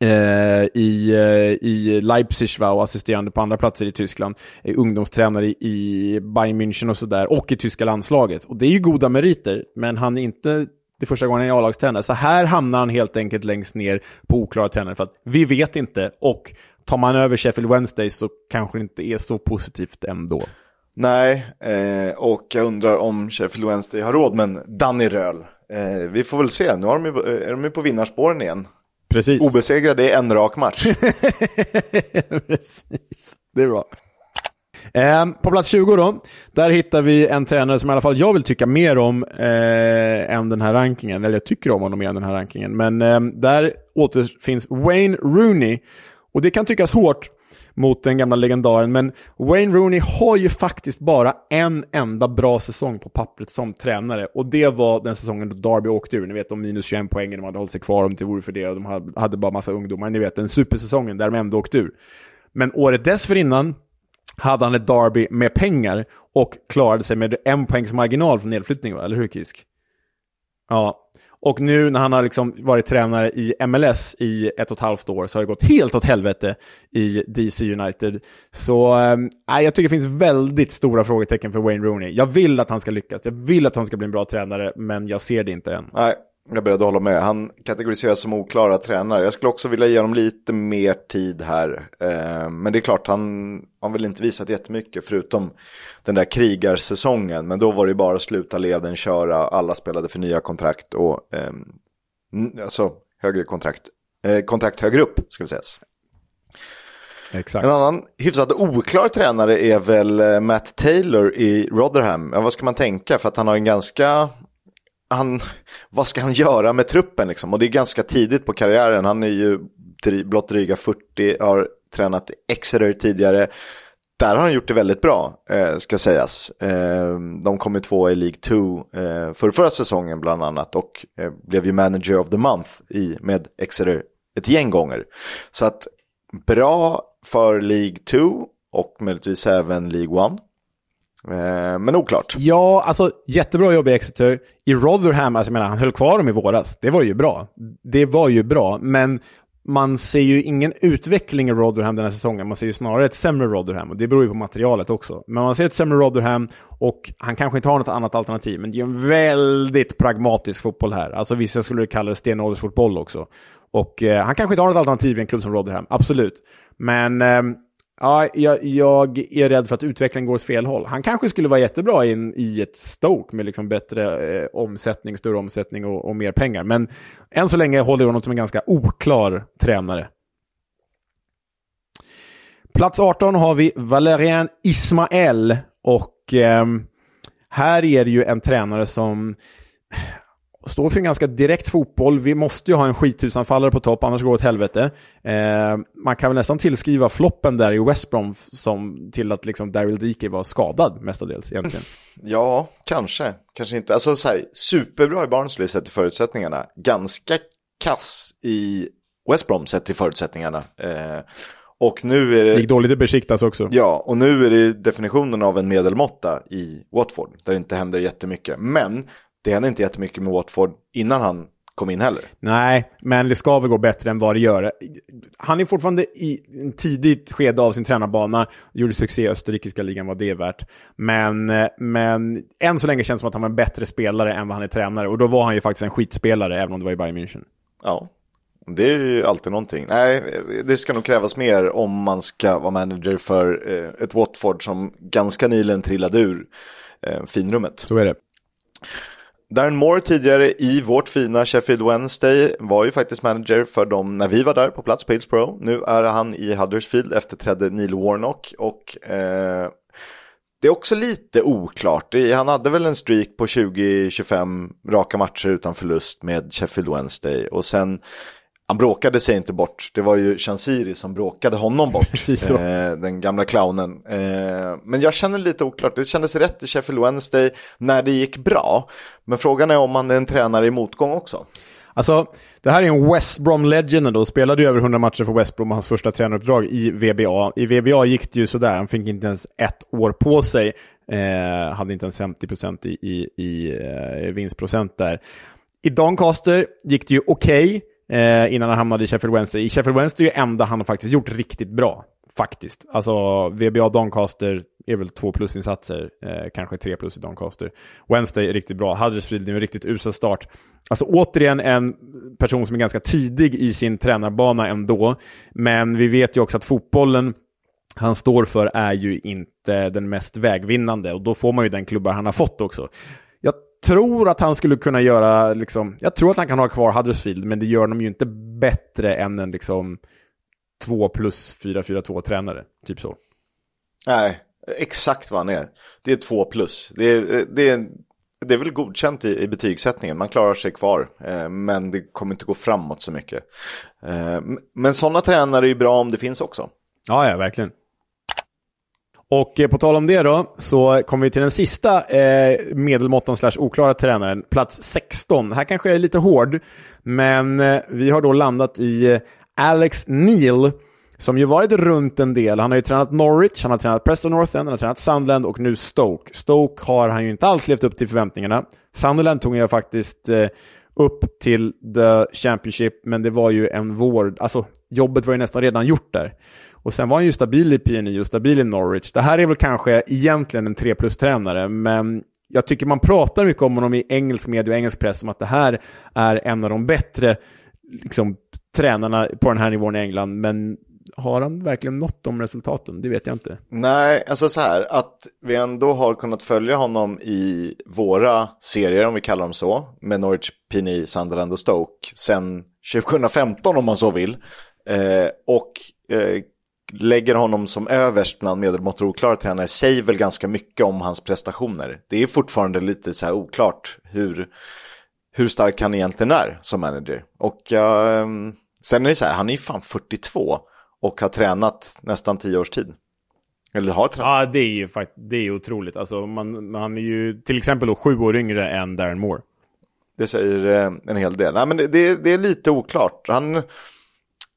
[SPEAKER 2] eh, i, eh, i Leipzig va, och assisterande på andra platser i Tyskland. Eh, ungdomstränare i, i Bayern München och sådär. Och i tyska landslaget. Och det är ju goda meriter, men han är inte det första gången han är A-lagstränare. Så här hamnar han helt enkelt längst ner på oklara tränare. För att vi vet inte. Och tar man över Sheffield Wednesday så kanske det inte är så positivt ändå.
[SPEAKER 1] Nej, eh, och jag undrar om Sheffield Wednesday har råd med en Danny Röhl. Eh, vi får väl se, nu har de ju, eh, är de ju på vinnarspåren igen.
[SPEAKER 2] Precis.
[SPEAKER 1] Obesegrade i en rak match.
[SPEAKER 2] Precis, det är bra. Eh, på plats 20 då, där hittar vi en tränare som i alla fall jag vill tycka mer om eh, än den här rankingen. Eller jag tycker om honom mer än den här rankingen. Men eh, där återfinns Wayne Rooney. Och det kan tyckas hårt mot den gamla legendaren, men Wayne Rooney har ju faktiskt bara en enda bra säsong på pappret som tränare. Och det var den säsongen då Derby åkte ur. Ni vet, de minus 21 poängen, de hade hållit sig kvar om det vore för det. Och de hade, hade bara massa ungdomar. Ni vet, den supersäsongen där de ändå åkte ur. Men året dessförinnan hade han ett derby med pengar och klarade sig med en poängs marginal från nedflyttning, va? eller hur Kisk? Ja, och nu när han har liksom varit tränare i MLS i ett och ett halvt år så har det gått helt åt helvete i DC United. Så äh, jag tycker det finns väldigt stora frågetecken för Wayne Rooney. Jag vill att han ska lyckas, jag vill att han ska bli en bra tränare, men jag ser det inte än.
[SPEAKER 1] Nej, jag är beredd att hålla med. Han kategoriseras som oklara tränare. Jag skulle också vilja ge honom lite mer tid här. Eh, men det är klart, han har väl inte visat jättemycket förutom den där krigarsäsongen. Men då var det bara att sluta leden, köra, alla spelade för nya kontrakt och eh, alltså högre kontrakt. Eh, kontrakt högre upp, ska vi säga.
[SPEAKER 2] Exakt.
[SPEAKER 1] En annan hyfsat oklar tränare är väl eh, Matt Taylor i Rotherham. Ja, vad ska man tänka? För att han har en ganska han, vad ska han göra med truppen liksom? Och det är ganska tidigt på karriären. Han är ju blott dryga 40, har tränat Exeter tidigare. Där har han gjort det väldigt bra, eh, ska sägas. Eh, de kom ju två i League 2 eh, för förra säsongen bland annat och eh, blev ju manager of the month i, med Exeter ett gäng gånger. Så att bra för League 2 och möjligtvis även League 1. Eh, men oklart.
[SPEAKER 2] Ja, alltså jättebra jobb i Exeter. I Rotherham, alltså jag menar, han höll kvar dem i våras. Det var ju bra. Det var ju bra, men man ser ju ingen utveckling i Rotherham den här säsongen. Man ser ju snarare ett sämre Rotherham och det beror ju på materialet också. Men man ser ett sämre Rotherham och han kanske inte har något annat alternativ. Men det är en väldigt pragmatisk fotboll här. Alltså vissa skulle kalla det stenåldersfotboll också. Och eh, han kanske inte har något alternativ i en klubb som Rotherham, absolut. Men eh, Ja, jag, jag, är rädd för att utvecklingen går åt fel håll. Han kanske skulle vara jättebra in, i ett Stoke med liksom bättre eh, omsättning, större omsättning och, och, mer pengar. Men än så länge håller jag honom som en ganska oklar tränare. Plats 18 har vi Valerian Ismael och eh, här är det ju en tränare som står för en ganska direkt fotboll. Vi måste ju ha en skithusanfallare på topp, annars går det åt helvete. Eh, man kan väl nästan tillskriva floppen där i West Brom som till att liksom Daryl Dike var skadad mestadels egentligen.
[SPEAKER 1] Ja, kanske. Kanske inte. Alltså så här, superbra i Barnsley sett till förutsättningarna. Ganska kass i West Brom sett till förutsättningarna. Eh, och nu är det...
[SPEAKER 2] Gick dåligt i Besiktas också.
[SPEAKER 1] Ja, och nu är det definitionen av en medelmåtta i Watford. Där det inte händer jättemycket. Men det hände inte jättemycket med Watford innan han kom in heller.
[SPEAKER 2] Nej, men det ska väl gå bättre än vad det gör. Han är fortfarande i en tidigt skede av sin tränarbana. Gjorde succé i österrikiska ligan, vad det är värt. Men, men än så länge känns det som att han var en bättre spelare än vad han är tränare. Och då var han ju faktiskt en skitspelare, även om det var i Bayern München.
[SPEAKER 1] Ja, det är ju alltid någonting. Nej, det ska nog krävas mer om man ska vara manager för eh, ett Watford som ganska nyligen trillade ur eh, finrummet.
[SPEAKER 2] Så är det.
[SPEAKER 1] Darren Moore tidigare i vårt fina Sheffield Wednesday var ju faktiskt manager för dem när vi var där på plats på Hillsborough. Nu är han i Huddersfield efterträdde Neil Warnock och eh, det är också lite oklart. Han hade väl en streak på 20-25 raka matcher utan förlust med Sheffield Wednesday och sen han bråkade sig inte bort. Det var ju Chansiri som bråkade honom bort.
[SPEAKER 2] Precis så.
[SPEAKER 1] Eh, den gamla clownen. Eh, men jag känner lite oklart. Det kändes rätt i Sheffield Wednesday när det gick bra. Men frågan är om han är en tränare i motgång också.
[SPEAKER 2] Alltså, det här är en West Brom legend då. Spelade ju över 100 matcher för West Brom och hans första tränaruppdrag i VBA. I VBA gick det ju sådär. Han fick inte ens ett år på sig. Eh, hade inte ens 50% i, i, i eh, vinstprocent där. I Doncaster gick det ju okej. Okay eh, innan han hamnade i Sheffield Wednesday. I Sheffield Wednesday är det enda han har faktiskt gjort riktigt bra. Faktiskt. Alltså VBA Doncaster är väl två plusinsatser, eh, kanske tre plus i Doncaster. Wednesday är riktigt bra. Huddersfield är en riktigt usel start. Alltså återigen en person som är ganska tidig i sin tränarbana ändå. Men vi vet ju också att fotbollen han står för är ju inte den mest vägvinnande och då får man ju den klubbar han har fått också tror att han skulle kunna göra, liksom, jag tror att han kan ha kvar Huddersfield, men det gör dem ju inte bättre än en liksom 2 plus 4-4-2 tränare. Typ så.
[SPEAKER 1] Nej, exakt vad han är. Det är 2 plus. Det är, det är, det är väl godkänt i, i betygssättningen. Man klarar sig kvar, eh, men det kommer inte gå framåt så mycket. Eh, men sådana tränare är ju bra om det finns också.
[SPEAKER 2] Ja, ja, verkligen. Och eh, på tal om det då, så kommer vi till den sista eh, medelmåttan slash oklara tränaren, plats 16. Här kanske jag är lite hård, men eh, vi har då landat i eh, Alex Neil som ju varit runt en del. Han har ju tränat Norwich, han har tränat Preston North End, han har tränat Sunderland och nu Stoke. Stoke har han ju inte alls levt upp till förväntningarna. Sunderland tog jag faktiskt eh, upp till the Championship, men det var ju en vår... Alltså, jobbet var ju nästan redan gjort där. Och sen var han ju stabil i PNI och stabil i Norwich. Det här är väl kanske egentligen en 3 plus-tränare, men jag tycker man pratar mycket om honom i engelsk media och engelsk press om att det här är en av de bättre liksom, tränarna på den här nivån i England, men har han verkligen nått de resultaten? Det vet jag inte.
[SPEAKER 1] Nej, alltså så här, att vi ändå har kunnat följa honom i våra serier, om vi kallar dem så, med Norwich, Pini, Sunderland och Stoke, sen 2015 om man så vill. Eh, och eh, lägger honom som överst bland medelmått och oklara tränare säger väl ganska mycket om hans prestationer. Det är fortfarande lite så här oklart hur, hur stark han egentligen är som manager. Och eh, sen är det så här, han är ju fan 42 och har tränat nästan 10 års tid. Eller har tränat.
[SPEAKER 2] Ja, det är ju faktiskt, det är otroligt. Alltså, man, man är ju till exempel då sju år yngre än Darren Moore.
[SPEAKER 1] Det säger eh, en hel del. Nej, men det, det, det är lite oklart. Han,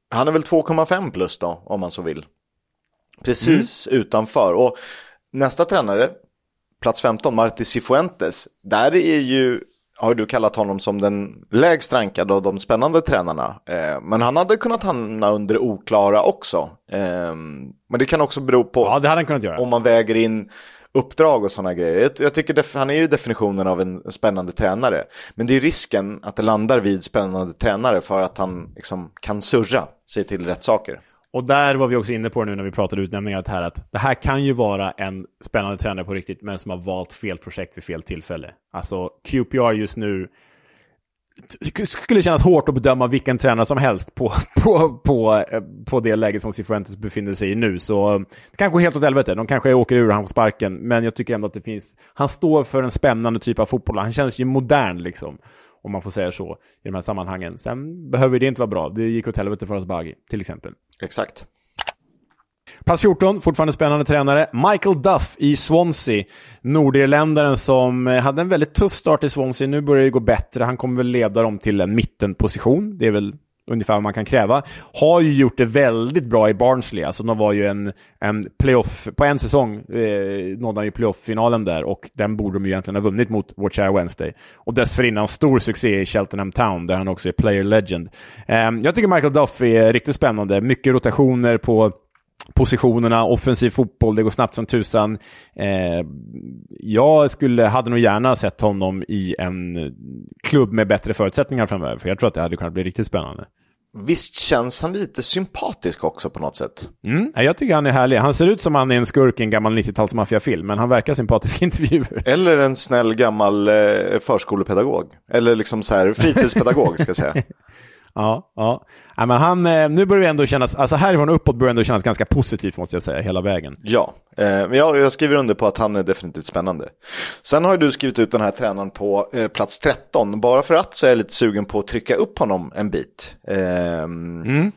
[SPEAKER 1] han är väl 2,5 plus då, om man så vill. Precis mm. utanför. Och nästa tränare, plats 15, Marti Cifuentes. Där är ju, har du kallat honom som den lägst rankade av de spännande tränarna. Eh, men han hade kunnat hamna under oklara också. Eh, men det kan också bero på
[SPEAKER 2] ja,
[SPEAKER 1] om man väger in uppdrag och sådana grejer. Jag, jag tycker han är ju definitionen av en spännande tränare. Men det är risken att det landar vid spännande tränare för att han liksom kan surra sig till rätt saker.
[SPEAKER 2] Och där var vi också inne på nu när vi pratade utnämningar här att det här kan ju vara en spännande tränare på riktigt, men som har valt fel projekt vid fel tillfälle. Alltså QPR just nu skulle kännas hårt att bedöma vilken tränare som helst på, på, på, eh, på det läget som Cifuentes befinner sig i nu. Så eh, det kanske är helt åt helvete. De kanske åker ur han på sparken. Men jag tycker ändå att det finns... Han står för en spännande typ av fotboll. Han känns ju modern liksom. Om man får säga så i de här sammanhangen. Sen behöver det inte vara bra. Det gick åt helvete för Asbaghi till exempel.
[SPEAKER 1] Exakt.
[SPEAKER 2] Plats 14, fortfarande spännande tränare. Michael Duff i Swansea. Nordirländaren som eh, hade en väldigt tuff start i Swansea. Nu börjar det gå bättre. Han kommer väl leda dem till en mittenposition. Det är väl ungefär vad man kan kräva. Har ju gjort det väldigt bra i Barnsley. Alltså de var ju en, en playoff, på en säsong eh, nådde han ju playoff-finalen där och den borde de ju egentligen ha vunnit mot Watch Wednesday. Och dessförinnan stor succé i Cheltenham Town där han också är player legend. Eh, jag tycker Michael Duff är riktigt spännande. Mycket rotationer på positionerna, offensiv fotboll, det går snabbt som tusan. Eh, jag skulle, hade nog gärna sett honom i en klubb med bättre förutsättningar framöver, för jag tror att det hade kunnat bli riktigt spännande.
[SPEAKER 1] Visst känns han lite sympatisk också på något sätt?
[SPEAKER 2] Mm, jag tycker han är härlig. Han ser ut som han är en skurk i en gammal 90-talsmaffiafilm, men han verkar sympatisk i intervjuer.
[SPEAKER 1] Eller en snäll gammal eh, förskolepedagog. Eller liksom så här fritidspedagog ska jag säga.
[SPEAKER 2] Ja, ja. ja men han, eh, nu börjar det ändå kännas, alltså härifrån uppåt börjar det ändå kännas ganska positivt måste jag säga, hela vägen.
[SPEAKER 1] Ja, eh, men jag, jag, skriver under på att han är definitivt spännande. Sen har ju du skrivit ut den här tränaren på eh, plats 13. Bara för att så är jag lite sugen på att trycka upp honom en bit. Eh, mm.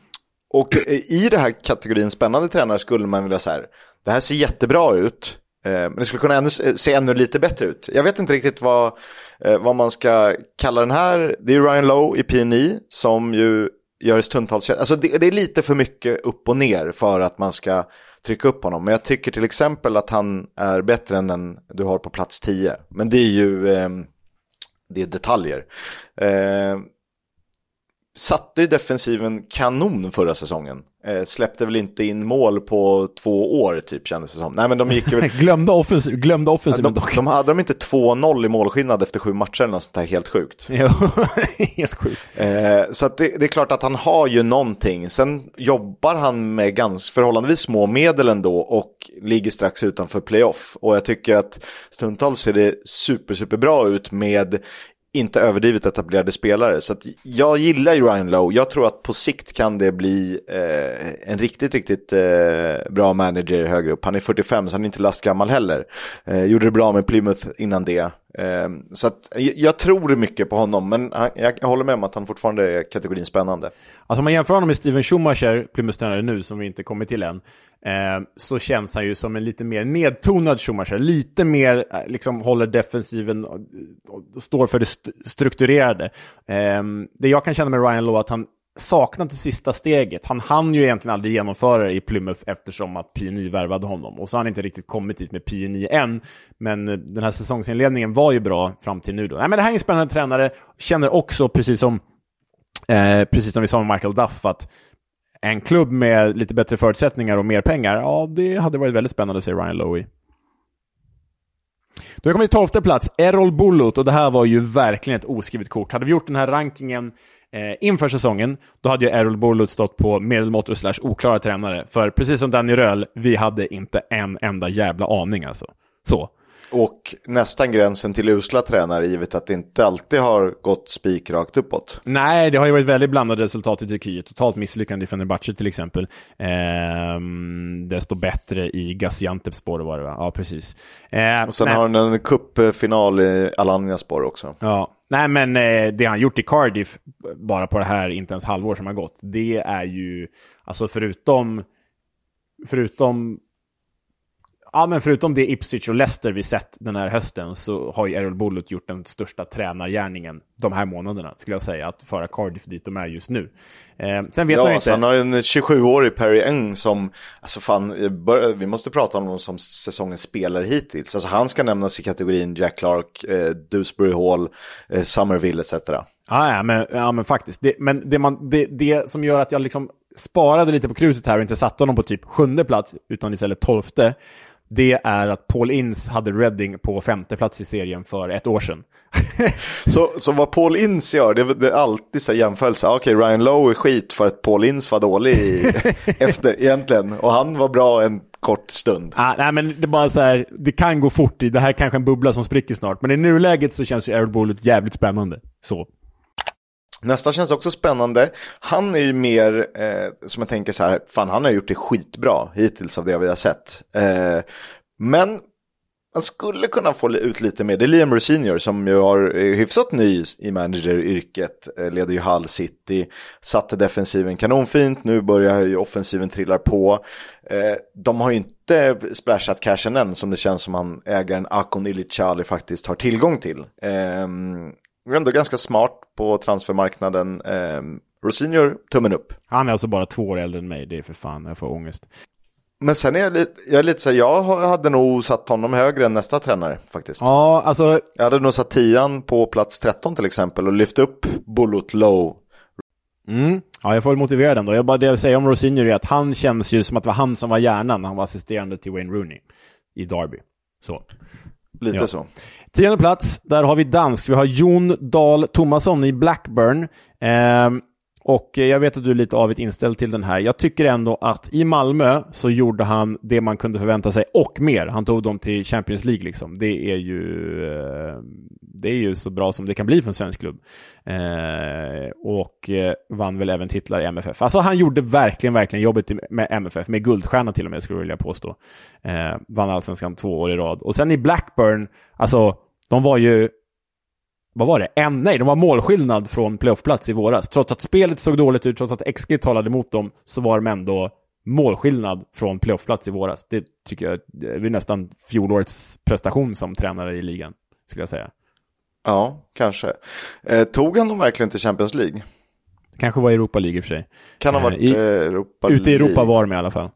[SPEAKER 1] Och i den här kategorin spännande tränare skulle man vilja säga, det här ser jättebra ut. Eh, men det skulle kunna ännu, eh, se ännu lite bättre ut. Jag vet inte riktigt vad, eh, vad man ska kalla den här. Det är Ryan Lowe i PNI som ju gör det stundtals. Alltså det, det, är lite för mycket upp och ner för att man ska trycka upp honom. Men jag tycker till exempel att han är bättre än den du har på plats 10. Men det är ju eh, det är detaljer. Satte ju defensiven kanon förra säsongen. Eh, släppte väl inte in mål på två år typ kändes det som. Nej men de gick väl...
[SPEAKER 2] glömde, offensiv, glömde offensiven
[SPEAKER 1] dock. De hade de inte 2-0 i målskillnad efter sju matcher eller något sånt där helt sjukt.
[SPEAKER 2] Helt sjukt.
[SPEAKER 1] Eh, så det, det, är klart att han har ju någonting. Sen jobbar han med ganska förhållandevis små medel ändå och ligger strax utanför playoff. Och jag tycker att stundtals ser det super, super bra ut med inte överdrivet etablerade spelare. Så jag gillar ju Ryan Lowe. Jag tror att på sikt kan det bli eh, en riktigt, riktigt eh, bra manager högre upp. Han är 45 så han är inte lastgammal heller. Eh, gjorde det bra med Plymouth innan det. Ehm, så att, jag tror mycket på honom, men jag, håller med om att han fortfarande är kategorin spännande.
[SPEAKER 2] Alltså om man jämför honom med Steven Schumacher, Plymouth nu, som vi inte kommit till än, eh, så känns han ju som en lite mer nedtonad Schumacher. Lite mer, eh, liksom håller defensiven och, och står för det st strukturerade. Eh, det jag kan känna med Ryan Lowe att han saknat det sista steget. Han hann ju egentligen aldrig genomföra det i Plymouth eftersom att PNI värvade honom. Och så har han inte riktigt kommit dit med PNI än. Men eh, den här säsongsinledningen var ju bra fram till nu då. Nej, men det här är en spännande tränare. Känner också, precis som, eh, precis som vi sa med Michael Duff, att en klubb med lite bättre förutsättningar och mer pengar, ja, det hade varit väldigt spännande, säger Ryan Lowe. Då har vi kommit till tolfte plats, Errol Bulut, och det här var ju verkligen ett oskrivet kort. Hade vi gjort den här rankingen eh, inför säsongen, då hade ju Errol Borlut stått på medelmåttor slash oklara tränare. För precis som Danny Röhl, vi hade inte en enda jävla aning alltså. Så.
[SPEAKER 1] Och nästan gränsen till usla tränare givet att det inte alltid har gått spikrakt uppåt.
[SPEAKER 2] Nej, det har ju varit väldigt blandade resultat i Turkiet. Totalt misslyckande i Fenerbahce till exempel. Ehm, desto bättre i Gaziantep spår det var det va? Ja, precis. Ehm,
[SPEAKER 1] Och sen
[SPEAKER 2] nej.
[SPEAKER 1] har han en cupfinal i Alanyaspor också.
[SPEAKER 2] Ja, nej men eh, det han gjort i Cardiff, bara på det här inte ens halvår som har gått, det är ju, alltså förutom, förutom, ja men förutom det Ipswich och Leicester vi sett den här hösten så har ju Errol Bullut gjort den största tränargärningen de här månaderna, skulle jag säga, att föra Cardiff dit de är just nu. Eh, sen vet man ju
[SPEAKER 1] Ja,
[SPEAKER 2] inte...
[SPEAKER 1] så han har en 27-årig Perry Eng som, alltså fan, eh, vi måste prata om honom som säsongens spelare hittills. Alltså han ska nämnas i kategorin Jack Clark, eh, Dewsbury Hall, eh, Somerville etc.
[SPEAKER 2] Ja, ja, men, ja, men faktiskt. Det, men det, man, det, det som gör att jag liksom sparade lite på krutet här och inte satte honom på typ sjunde plats, utan istället tolfte, det är att Paul Ince hade Reading på femte plats i serien för ett år sedan.
[SPEAKER 1] Så, så vad Paul Ince gör, det, det är alltid så jämförelse. Ah, Okej, Ryan Lowe är skit för att Paul Ince var dålig i, efter egentligen. Och han var bra en kort stund.
[SPEAKER 2] Ah, nej, men det är bara så här, det kan gå fort. i Det här är kanske en bubbla som spricker snart. Men i nuläget så känns ju Errol Bullet jävligt spännande. Så.
[SPEAKER 1] Nästa känns också spännande. Han är ju mer, eh, som jag tänker så här, fan han har gjort det skitbra hittills av det vi har sett. Eh, men han skulle kunna få ut lite mer. Det är Liam Rosenior som ju har är hyfsat ny i manageryrket. Eh, leder ju Hull City, satte defensiven kanonfint, nu börjar ju offensiven trilla på. Eh, de har ju inte splashat cashen än som det känns som han ägaren Akon Ilicali faktiskt har tillgång till. Ehm, är ändå ganska smart på transfermarknaden. Eh, Rosenior, tummen upp.
[SPEAKER 2] Han är alltså bara två år äldre än mig. Det är för fan, jag får ångest.
[SPEAKER 1] Men sen är jag lite, jag är lite så här, jag hade nog satt honom högre än nästa tränare faktiskt.
[SPEAKER 2] Ja, alltså...
[SPEAKER 1] Jag hade nog satt tian på plats 13 till exempel och lyft upp Bullet Low.
[SPEAKER 2] Mm. Ja, jag får väl motivera den då. Jag bara, det jag säger om Rosinior är att han känns ju som att det var han som var hjärnan när han var assisterande till Wayne Rooney i Derby. Så.
[SPEAKER 1] Lite
[SPEAKER 2] Ja.
[SPEAKER 1] så.
[SPEAKER 2] Tionde plats, där har vi dansk. Vi har Jon Dahl Tomasson i Blackburn. Eh, och eh, jag vet att du är lite avigt inställd till den här. Jag tycker ändå att i Malmö så gjorde han det man kunde förvänta sig och mer. Han tog dem till Champions League liksom. Det är ju, eh, det är ju så bra som det kan bli för en svensk klubb. Eh, och eh, vann väl även titlar i MFF. Alltså han gjorde verkligen, verkligen jobbet med MFF. Med guldstjärna till och med skulle jag vilja påstå. Eh, vann allsvenskan två år i rad. Och sen i Blackburn, alltså de var ju vad var det? En, nej, de var målskillnad från playoffplats i våras. Trots att spelet såg dåligt ut, trots att XG talade emot dem, så var de ändå målskillnad från playoffplats i våras. Det tycker jag det är nästan fjolårets prestation som tränare i ligan, skulle jag säga.
[SPEAKER 1] Ja, kanske. Eh, tog han dem verkligen till Champions League?
[SPEAKER 2] Kanske var Europa League i och för sig.
[SPEAKER 1] Kan ha
[SPEAKER 2] Eh,
[SPEAKER 1] varit
[SPEAKER 2] i,
[SPEAKER 1] eh, Europa
[SPEAKER 2] Ute i Europa
[SPEAKER 1] League.
[SPEAKER 2] var de i alla fall.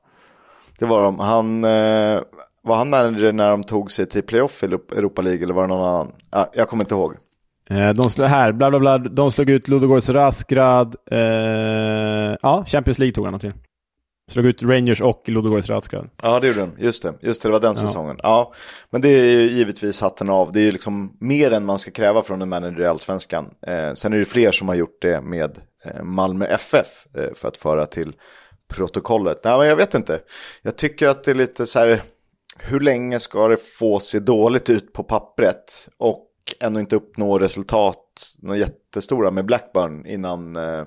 [SPEAKER 1] Det var de. Han, eh, var han manager när de tog sig till playoff i Europa League eller var det någon annan? Ah, jag kommer inte ihåg.
[SPEAKER 2] Eh, De slog, här, bla bla bla, de slog ut Ludogorets Rasgrad. Eh, ja, Champions League tog han dem till. Slog ut Rangers och Ludogorets Rasgrad.
[SPEAKER 1] Ja, det gjorde den. Just det. Just det, det var den
[SPEAKER 2] Ja.
[SPEAKER 1] säsongen. Ja, men det är ju givetvis hatten av. Det är ju liksom mer än man ska kräva från en manager i allsvenskan. Eh, sen är det fler som har gjort det med eh, Malmö FF eh, för att föra till protokollet. Nej, men jag vet inte. Jag tycker att det är lite så här, hur länge ska det få se dåligt ut på pappret och ändå inte uppnå resultat, några jättestora med Blackburn innan eh,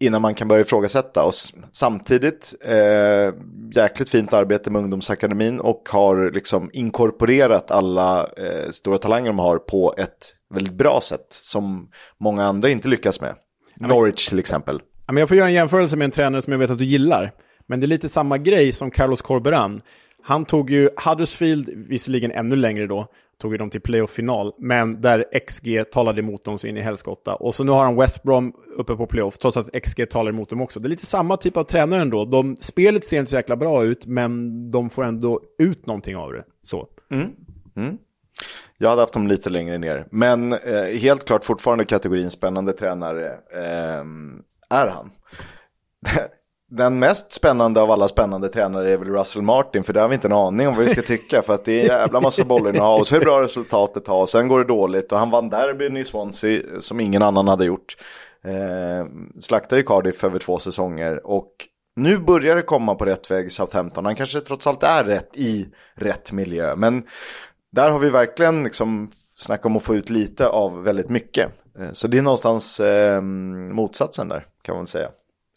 [SPEAKER 1] innan man kan börja ifrågasätta. Och samtidigt, eh, jäkligt fint arbete med ungdomsakademin och har liksom inkorporerat alla eh, stora talanger de har på ett väldigt bra sätt som många andra inte lyckas med. Norwich till exempel.
[SPEAKER 2] Jag får göra en jämförelse med en tränare som jag vet att du gillar. Men det är lite samma grej som Carlos Corberan. Han tog ju Huddersfield, visserligen ännu längre då, tog ju dem till playoff-final, men där XG talade emot dem så in i helskotta. Och så nu har han West Brom uppe på playoff, trots att XG talar emot dem också. Det är lite samma typ av tränare ändå. De, spelet ser inte så jäkla bra ut, men de får ändå ut någonting av det. Så.
[SPEAKER 1] Mm. Mm. Jag hade haft dem lite längre ner, men eh, helt klart fortfarande kategorin spännande tränare eh, är han. Den mest spännande av alla spännande tränare är väl Russell Martin, för det har vi inte en aning om vad vi ska tycka, för att det är en jävla massa bollar att ha och så hur bra resultatet har, och sen går det dåligt och han vann derbyn i Swansea som ingen annan hade gjort. Eh, slaktade ju Cardiff över två säsonger och nu börjar det komma på rätt väg Southampton. Han kanske trots allt är rätt i rätt miljö, men där har vi verkligen liksom snackat om att få ut lite av väldigt mycket. Eh, så det är någonstans eh, motsatsen där, kan man säga.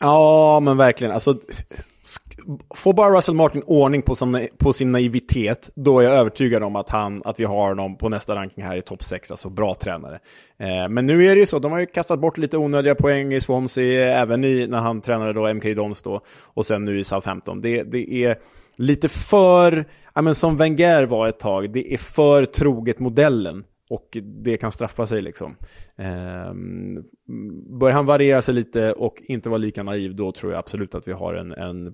[SPEAKER 2] Ja, men verkligen. Alltså, får bara Russell Martin ordning på sin, på sin naivitet, då är jag övertygad om att, han, att vi har honom på nästa ranking här i topp 6, alltså bra tränare. Eh, men nu är det ju så, de har ju kastat bort lite onödiga poäng i Swansea, även i, när han tränade då MK Dons då, och sen nu i Southampton. Det, det är lite för, ja men som Wenger var ett tag, det är för troget modellen. Och det kan straffa sig liksom. Eh, börjar han variera sig lite och inte vara lika naiv, då tror jag absolut att vi har en, en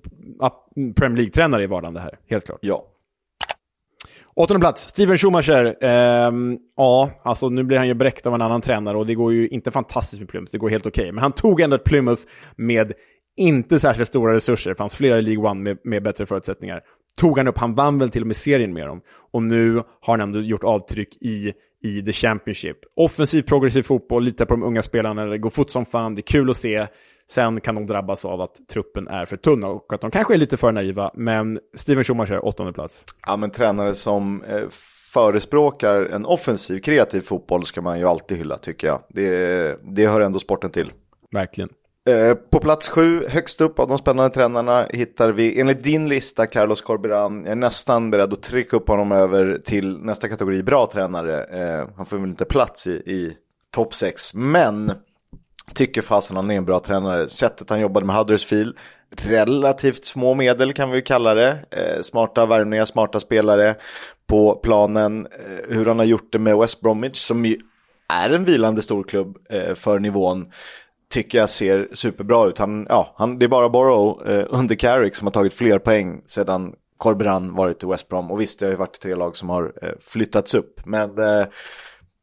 [SPEAKER 2] Premier League-tränare i vardande här. Helt klart.
[SPEAKER 1] Ja.
[SPEAKER 2] Åttonde plats, Steven Schumacher. Eh, ja, alltså nu blir han ju bräckt av en annan tränare och det går ju inte fantastiskt med Plymouth, det går helt okej. Okay. Men han tog ändå ett Plymouth med inte särskilt stora resurser, det fanns flera i League One med, med bättre förutsättningar. Tog han upp, han vann väl till och med serien med dem. Och nu har han ändå gjort avtryck i i The Championship. Offensiv progressiv fotboll, lita på de unga spelarna, det går fort som fan, det är kul att se. Sen kan de drabbas av att truppen är för tunn och att de kanske är lite för naiva, men Steven Schumacher, åttonde plats.
[SPEAKER 1] Ja, men tränare som eh, förespråkar en offensiv, kreativ fotboll ska man ju alltid hylla, tycker jag. Det, det hör ändå sporten till.
[SPEAKER 2] Verkligen.
[SPEAKER 1] Eh, på plats sju, högst upp av de spännande tränarna, hittar vi enligt din lista Carlos Corberan. Jag är nästan beredd att trycka upp honom över till nästa kategori, bra tränare. Eh, han får väl inte plats i, i topp 6, men tycker fasen han är en bra tränare. Sättet han jobbade med Huddersfield, relativt små medel kan vi kalla det. Eh, smarta värvningar, smarta spelare på planen. Eh, hur han har gjort det med West Bromwich som ju är en vilande storklubb eh, för nivån tycker jag ser superbra ut. Han, ja, han, det är bara Borough eh, under Carrick som har tagit fler poäng sedan Corberan varit i West Brom. Och visst, det har ju varit tre lag som har eh, flyttats upp. Men eh,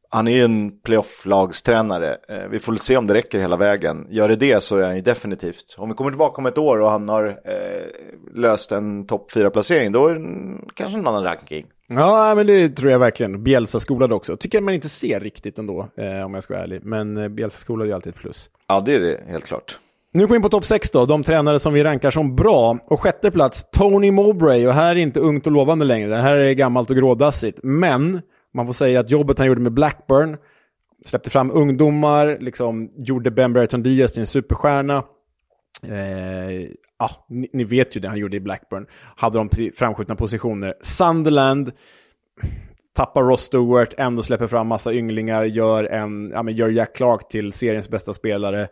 [SPEAKER 1] han är ju en playoff-lagstränare. Eh, vi får väl se om det räcker hela vägen. Gör det det så är han ju definitivt. Om vi kommer tillbaka om ett år och han har eh, löst en topp 4-placering, då är det kanske en annan ranking.
[SPEAKER 2] Ja, men det tror jag verkligen. Bielsa-skolad också. Tycker man inte ser riktigt ändå, eh, om jag ska vara ärlig. Men eh, Bielsa-skolad är alltid ett plus.
[SPEAKER 1] Ja, det är det helt klart.
[SPEAKER 2] Nu går vi in på topp 6 då, de tränare som vi rankar som bra. Och sjätte plats, Tony Mowbray. Och här är inte ungt och lovande längre, det här är gammalt och grådassigt. Men man får säga att jobbet han gjorde med Blackburn, släppte fram ungdomar, liksom gjorde Ben Brereton Diaz till en superstjärna. Eh, ah, ni, ni, vet ju det han gjorde i Blackburn. Hade de framskjutna positioner. Sunderland tappar Ross Stewart, ändå släpper fram massa ynglingar, gör, en, ja, men gör Jack Clark till seriens bästa spelare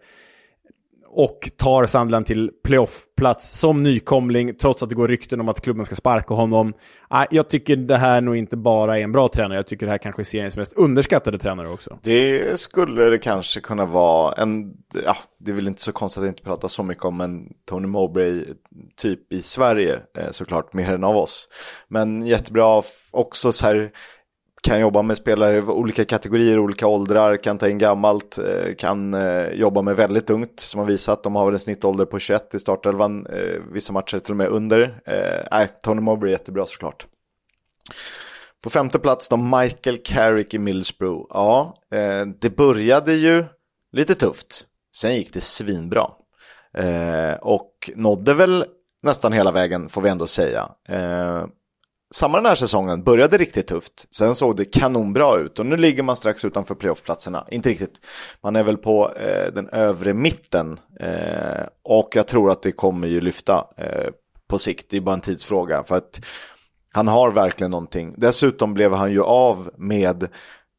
[SPEAKER 2] och tar Sandland till playoffplats som nykomling trots att det går rykten om att klubben ska sparka honom. Jag tycker det här nog inte bara är en bra tränare, jag tycker det här kanske är seriens mest underskattade tränare också.
[SPEAKER 1] Det skulle det kanske kunna vara. En, ja, det är väl inte så konstigt att inte prata så mycket om en Tony Mowbray typ i Sverige eh, såklart, mer än av oss. Men jättebra också så här kan jobba med spelare i olika kategorier, olika åldrar, kan ta in gammalt, eh, kan eh, jobba med väldigt ungt som har visat. De har väl en snittålder på 21 i startelvan, eh, vissa matcher till och med under. Nej, Tony Mowbray är jättebra såklart. På femte plats då Michael Carrick i Millsbro. Ja, det började ju lite tufft. Sen gick det svinbra. Och nådde väl nästan hela vägen får vi ändå säga samma den här säsongen började riktigt tufft. Sen såg det kanonbra ut och nu ligger man strax utanför playoffplatserna. Inte riktigt. Man är väl på eh, den övre mitten eh, och jag tror att det kommer ju lyfta eh, på sikt. Det är bara en tidsfråga för att han har verkligen någonting. Dessutom blev han ju av med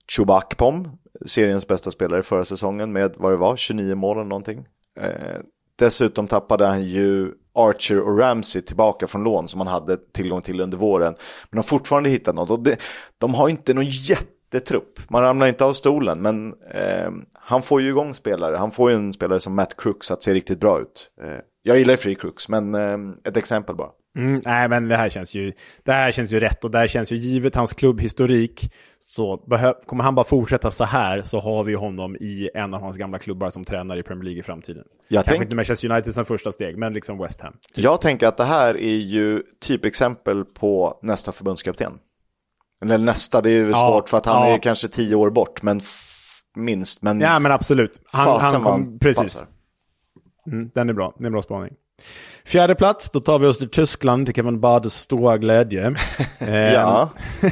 [SPEAKER 1] Chubakpom, seriens bästa spelare förra säsongen med vad det var, 29 mål eller någonting. Eh, dessutom tappade han ju Archer och Ramsey tillbaka från lån som man hade tillgång till under våren. Men de har fortfarande hittat något och det, de har inte någon jättetrupp. Man ramlar inte av stolen men eh, han får ju igång spelare. Han får ju en spelare som Matt Crooks att se riktigt bra ut. Eh, jag gillar Free Crooks men eh, ett exempel bara.
[SPEAKER 2] Mm, nej, men det här känns ju, det här känns ju rätt och det här känns ju givet hans klubbhistorik. Så kommer han bara fortsätta så här så har vi honom i en av hans gamla klubbar som tränar i Premier League i framtiden.
[SPEAKER 1] Jag
[SPEAKER 2] Kanske
[SPEAKER 1] tänk-
[SPEAKER 2] inte Manchester United som första steg, men liksom West Ham.
[SPEAKER 1] Jag tänker att det här är ju typexempel på nästa förbundskapten. Eller nästa, det är ju
[SPEAKER 2] Ja,
[SPEAKER 1] svårt för att han
[SPEAKER 2] ja.
[SPEAKER 1] är kanske tio år bort, men minst. Men
[SPEAKER 2] Ja, men absolut. Han, han kom, precis. Mm, den är bra. Det är en bra spaning. Fjärde plats, då tar vi oss till Tyskland till Kevin Bades stora glädje. Ehm,
[SPEAKER 1] Ja.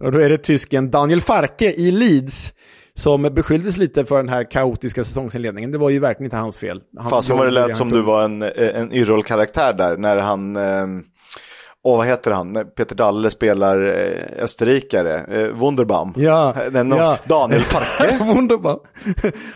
[SPEAKER 2] och då är det tysken Daniel Farke i Leeds som beskylldes lite för den här kaotiska säsongsinledningen. Det var ju verkligen inte hans fel. Han
[SPEAKER 1] Fasen vad det lät som du var en, en Yrrol-karaktär där när han, eh, åh vad heter han, Peter Dalle spelar eh, österrikare, eh, Wunderbaum.
[SPEAKER 2] Ja,
[SPEAKER 1] Den,
[SPEAKER 2] ja.
[SPEAKER 1] Daniel Farke.
[SPEAKER 2] Wunderbaum.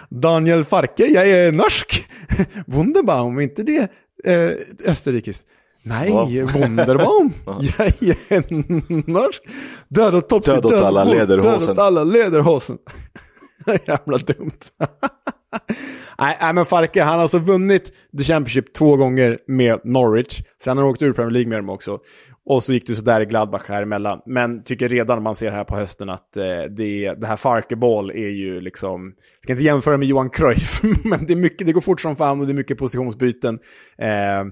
[SPEAKER 2] Daniel Farke, jag är norsk. Wunderbaum, inte det eh, österrikiskt? Nej. Wunderbaum. norsk. Död åt Topsy,
[SPEAKER 1] Död åt alla
[SPEAKER 2] Död
[SPEAKER 1] lederhosen.
[SPEAKER 2] åt alla lederhosen. Jävla dumt. nej, men Farke, han har alltså vunnit The Championship två gånger med Norwich. Sen har han åkt ur Premier League med dem också. Och så gick det sådär i Gladbach här emellan. Men tycker redan man ser här på hösten att eh, det, det här Farke-boll är ju liksom... Jag ska inte jämföra med Johan Cruyff, men det, är mycket, det går fort som fan och det är mycket positionsbyten. Eh,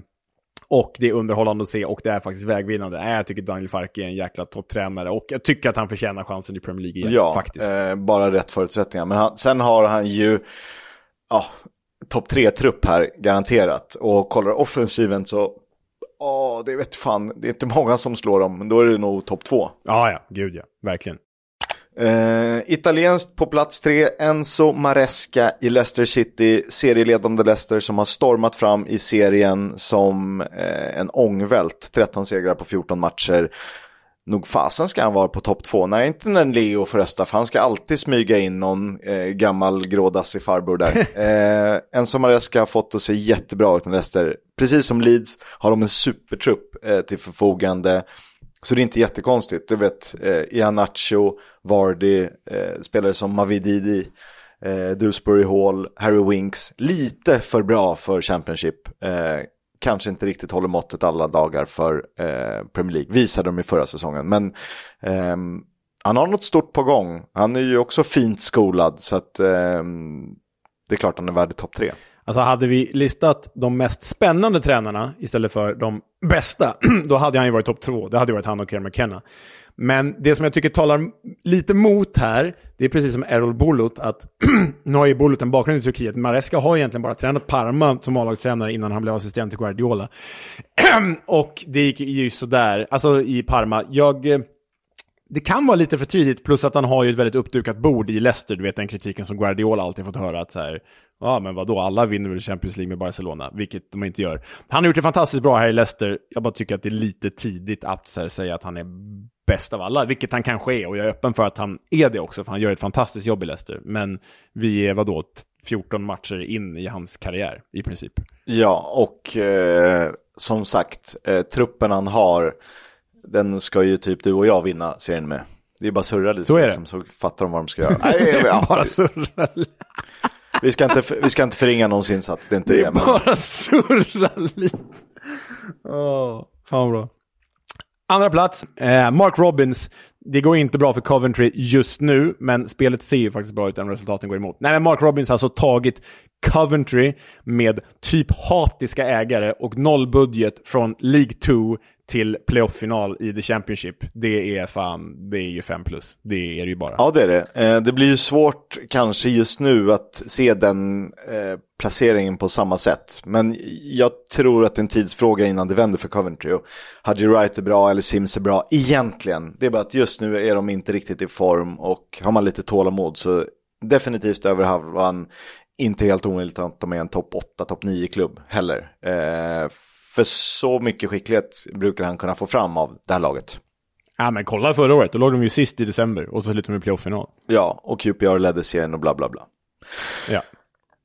[SPEAKER 2] och det är underhållande att se och det är faktiskt vägvinnande. Nej, jag tycker Daniel Farke är en jäkla topptränare och jag tycker att han förtjänar chansen i Premier League igen,
[SPEAKER 1] Ja,
[SPEAKER 2] faktiskt.
[SPEAKER 1] eh, bara rätt förutsättningar. Men han, sen har han ju ja, topp tre-trupp här, garanterat. Och kollar offensiven så, ja, det vet fan, det är inte många som slår dem, men då är det nog topp två.
[SPEAKER 2] Ja, ja, gud ja, verkligen.
[SPEAKER 1] Eh, italienskt på plats tre, Enzo Maresca i Leicester City, serieledande Leicester som har stormat fram i serien som eh, en ångvält, 13 segrar på 14 matcher. Nog fasen ska han vara på topp två. Nej, inte när Leo får rösta, för han ska alltid smyga in någon eh, gammal grådassig farbror där. Enzo Maresca har fått att se jättebra ut med Leicester. Precis som Leeds har de en supertrupp till förfogande. Så det är inte jättekonstigt. Du vet, eh, Ianacho, Vardy, eh, spelare som Mavididi, eh, Dewsbury Hall, Harry Winks. Lite för bra för Championship. Eh, kanske inte riktigt håller måttet alla dagar för eh, Premier League. Visade de i förra säsongen. Men ehm, han har något stort på gång. Han är ju också fint skolad. Så att ehm, det är klart han är värd i topp tre.
[SPEAKER 2] Alltså hade vi listat de mest spännande tränarna istället för de bästa, då hade han ju varit topp två. Det hade varit han och Kerr McKenna. Men det som jag tycker talar lite mot här, det är precis som Errol Bulut, att nu har ju Bulut en bakgrund i Turkiet. Maresca har egentligen bara tränat Parma som A-lagstränare innan han blev assistent till Guardiola. och det gick ju sådär, alltså i Parma. Jag... Eh, det kan vara lite för tidigt, plus att han har ju ett väldigt uppdukat bord i Leicester, du vet den kritiken som Guardiola alltid fått höra att så här, ja men vadå, alla vinner väl Champions League med Barcelona, vilket de inte gör. Han har gjort det fantastiskt bra här i Leicester, jag bara tycker att det är lite tidigt att så här, säga att han är bäst av alla, vilket han kanske är, och jag är öppen för att han är det också, för han gör ett fantastiskt jobb i Leicester. Men vi är vadå, 14 matcher in i hans karriär, i princip.
[SPEAKER 1] Ja, och eh, som sagt, eh, truppen han har, den ska ju typ du och jag vinna serien med. Det är bara surra lite,
[SPEAKER 2] Så är det.
[SPEAKER 1] liksom, så fattar de vad de ska göra. Nej, ja,
[SPEAKER 2] Bara surra
[SPEAKER 1] vi, ska inte, vi ska inte förringa någons insats, det är inte det. men-
[SPEAKER 2] Bara surra lite. Åh, fan vad bra. Andra plats, eh, Mark Robbins. Det går inte bra för Coventry just nu, men spelet ser ju faktiskt bra ut än resultaten går emot. Nej, men Mark Robbins har alltså tagit Coventry med typ hatiska ägare och noll budget från League 2 till playoff-final i The Championship. Det är fan, det är ju 5 plus. Det är det ju bara.
[SPEAKER 1] Ja, det är det. Eh, det blir ju svårt kanske just nu att se den eh, placeringen på samma sätt. Men jag tror att det är en tidsfråga innan det vänder för Coventry. Och Hadji Wright är bra eller Sims är bra egentligen. Det är bara att just nu är de inte riktigt i form och har man lite tålamod så definitivt över halvan. Inte helt omöjligt att de är en topp 8, topp 9 klubb heller. Eh, för så mycket skicklighet brukar han kunna få fram av det här laget.
[SPEAKER 2] Ja, men kolla förra året. Då låg de ju sist i december och så slutade de i playoff-final.
[SPEAKER 1] Ja, och QPR ledde serien och bla bla bla.
[SPEAKER 2] Ja.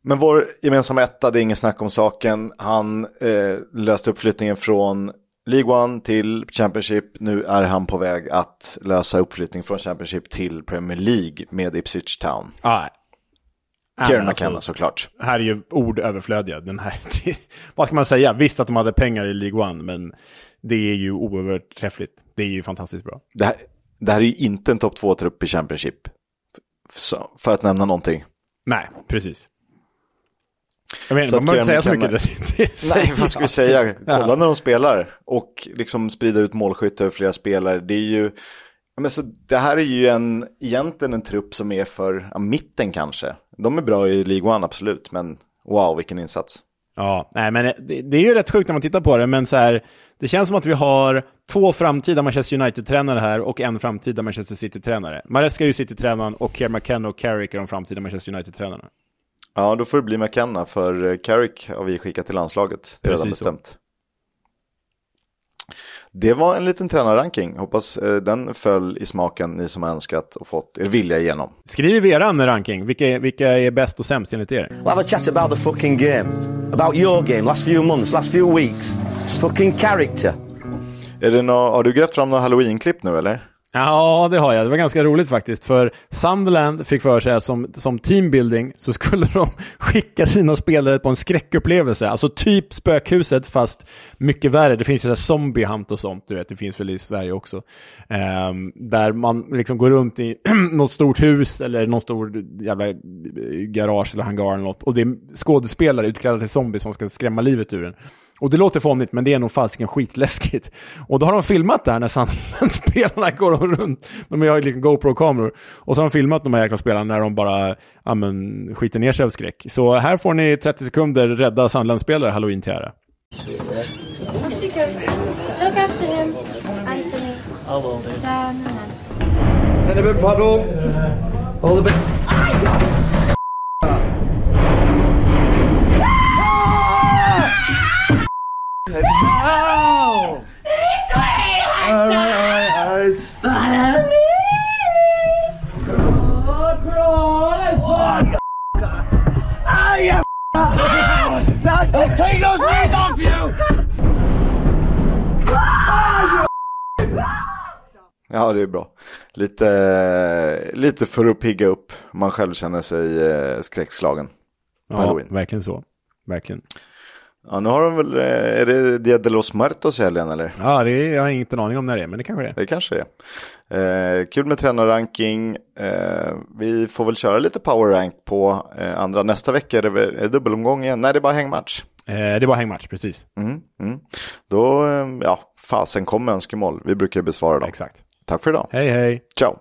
[SPEAKER 1] Men vår gemensamma etta, det är ingen snack om saken. Han eh, löste upp flyttningen från League One till Championship. Nu är han på väg att lösa uppflyttning från Championship till Premier League med Ipswich Town.
[SPEAKER 2] Ja.
[SPEAKER 1] Kieran
[SPEAKER 2] alltså,
[SPEAKER 1] såklart.
[SPEAKER 2] Här är ju ord överflödiga. Den här, vad ska man säga? Visst att de hade pengar i League One, men det är ju oöverträffligt. Det är ju fantastiskt bra.
[SPEAKER 1] Det här, det här är ju inte en topp 2-trupp i Championship. Så, för att nämna någonting.
[SPEAKER 2] Nej, precis. Jag menar,
[SPEAKER 1] Så
[SPEAKER 2] man behöver inte säga så mycket.
[SPEAKER 1] Nej, vad ska vi säga? Kolla
[SPEAKER 2] Ja.
[SPEAKER 1] när de spelar och liksom sprida ut målskytte över flera spelare. Det är ju, men så det här är ju en, egentligen en trupp som är för ja, mitten kanske. De är bra i League One, absolut, men wow, vilken insats.
[SPEAKER 2] Ja, nej, men det, det är ju rätt sjukt när man tittar på det, men så här, det känns som att vi har två framtida Manchester United-tränare här och en framtida Manchester City-tränare. Maresca är ju City-tränaren och Kerr McKenna och Carrick är de framtida Manchester United-tränarna.
[SPEAKER 1] Ja, då får det bli McKenna, för Carrick har vi skickat till landslaget. Det är redan
[SPEAKER 2] Precis så.
[SPEAKER 1] Det var en liten tränarranking. Hoppas eh, den föll i smaken, ni som har önskat och fått er vilja igenom.
[SPEAKER 2] Skriv eran ranking. Vilka, är- vilka är bäst och sämst enligt er?
[SPEAKER 13] We'll have a chat about the fucking game. About your game, last few months, last few weeks. Fucking character.
[SPEAKER 1] Är det nå, har du grävt fram några halloween-klipp nu eller?
[SPEAKER 2] Ja, det har jag. Det var ganska roligt faktiskt. För Sunderland fick för sig att som, som teambuilding så skulle de skicka sina spelare på en skräckupplevelse. Alltså typ spökhuset fast mycket värre. Det finns ju så zombie hunt och sånt, du vet. Det finns väl i Sverige också. Ehm, där man liksom går runt i något stort hus eller någon stor jävla eh, garage eller hangar eller något. Och det är skådespelare utklädda till zombies som ska skrämma livet ur en. Och det låter fånigt, men det är nog fasiken skitläskigt. Och då har de filmat det här när spelarna går runt. De har ju liksom GoPro-kameror. Och så har de filmat de här jäkla spelarna när de bara ja, men, skiter ner sig av skräck. Så här får ni 30 sekunder rädda Sunderland-spelare halloween till ära.
[SPEAKER 8] Look after him, Anthony.
[SPEAKER 14] I will do.
[SPEAKER 8] Down.
[SPEAKER 14] And a bit puddle. Bit. Stop. Ah, you That's the take those knees off you! Ah, you
[SPEAKER 1] Ja, det är bra. Lite, lite för att pigga upp. Man själv känner sig eh, skräckslagen.
[SPEAKER 2] Ja,
[SPEAKER 1] Halloween.
[SPEAKER 2] verkligen så. Verkligen.
[SPEAKER 1] Ja, nu har de väl, eh, är det Dia de los Muertos i helgen eller?
[SPEAKER 2] Ja, det är, jag har inte en aning om när det är, men det kanske det är.
[SPEAKER 1] Det kanske är. Eh, kul med tränarranking. Eh, vi får väl köra lite power rank på eh, andra. Nästa vecka är det, är det dubbelomgång igen. Nej, det är bara hängmatch.
[SPEAKER 2] Eh, det är bara hängmatch, precis.
[SPEAKER 1] Mm, mm. Då, eh, ja, fasen kom med önskemål. Vi brukar besvara dem.
[SPEAKER 2] Exakt.
[SPEAKER 1] Tack för idag.
[SPEAKER 2] Hej, hej.
[SPEAKER 1] Ciao.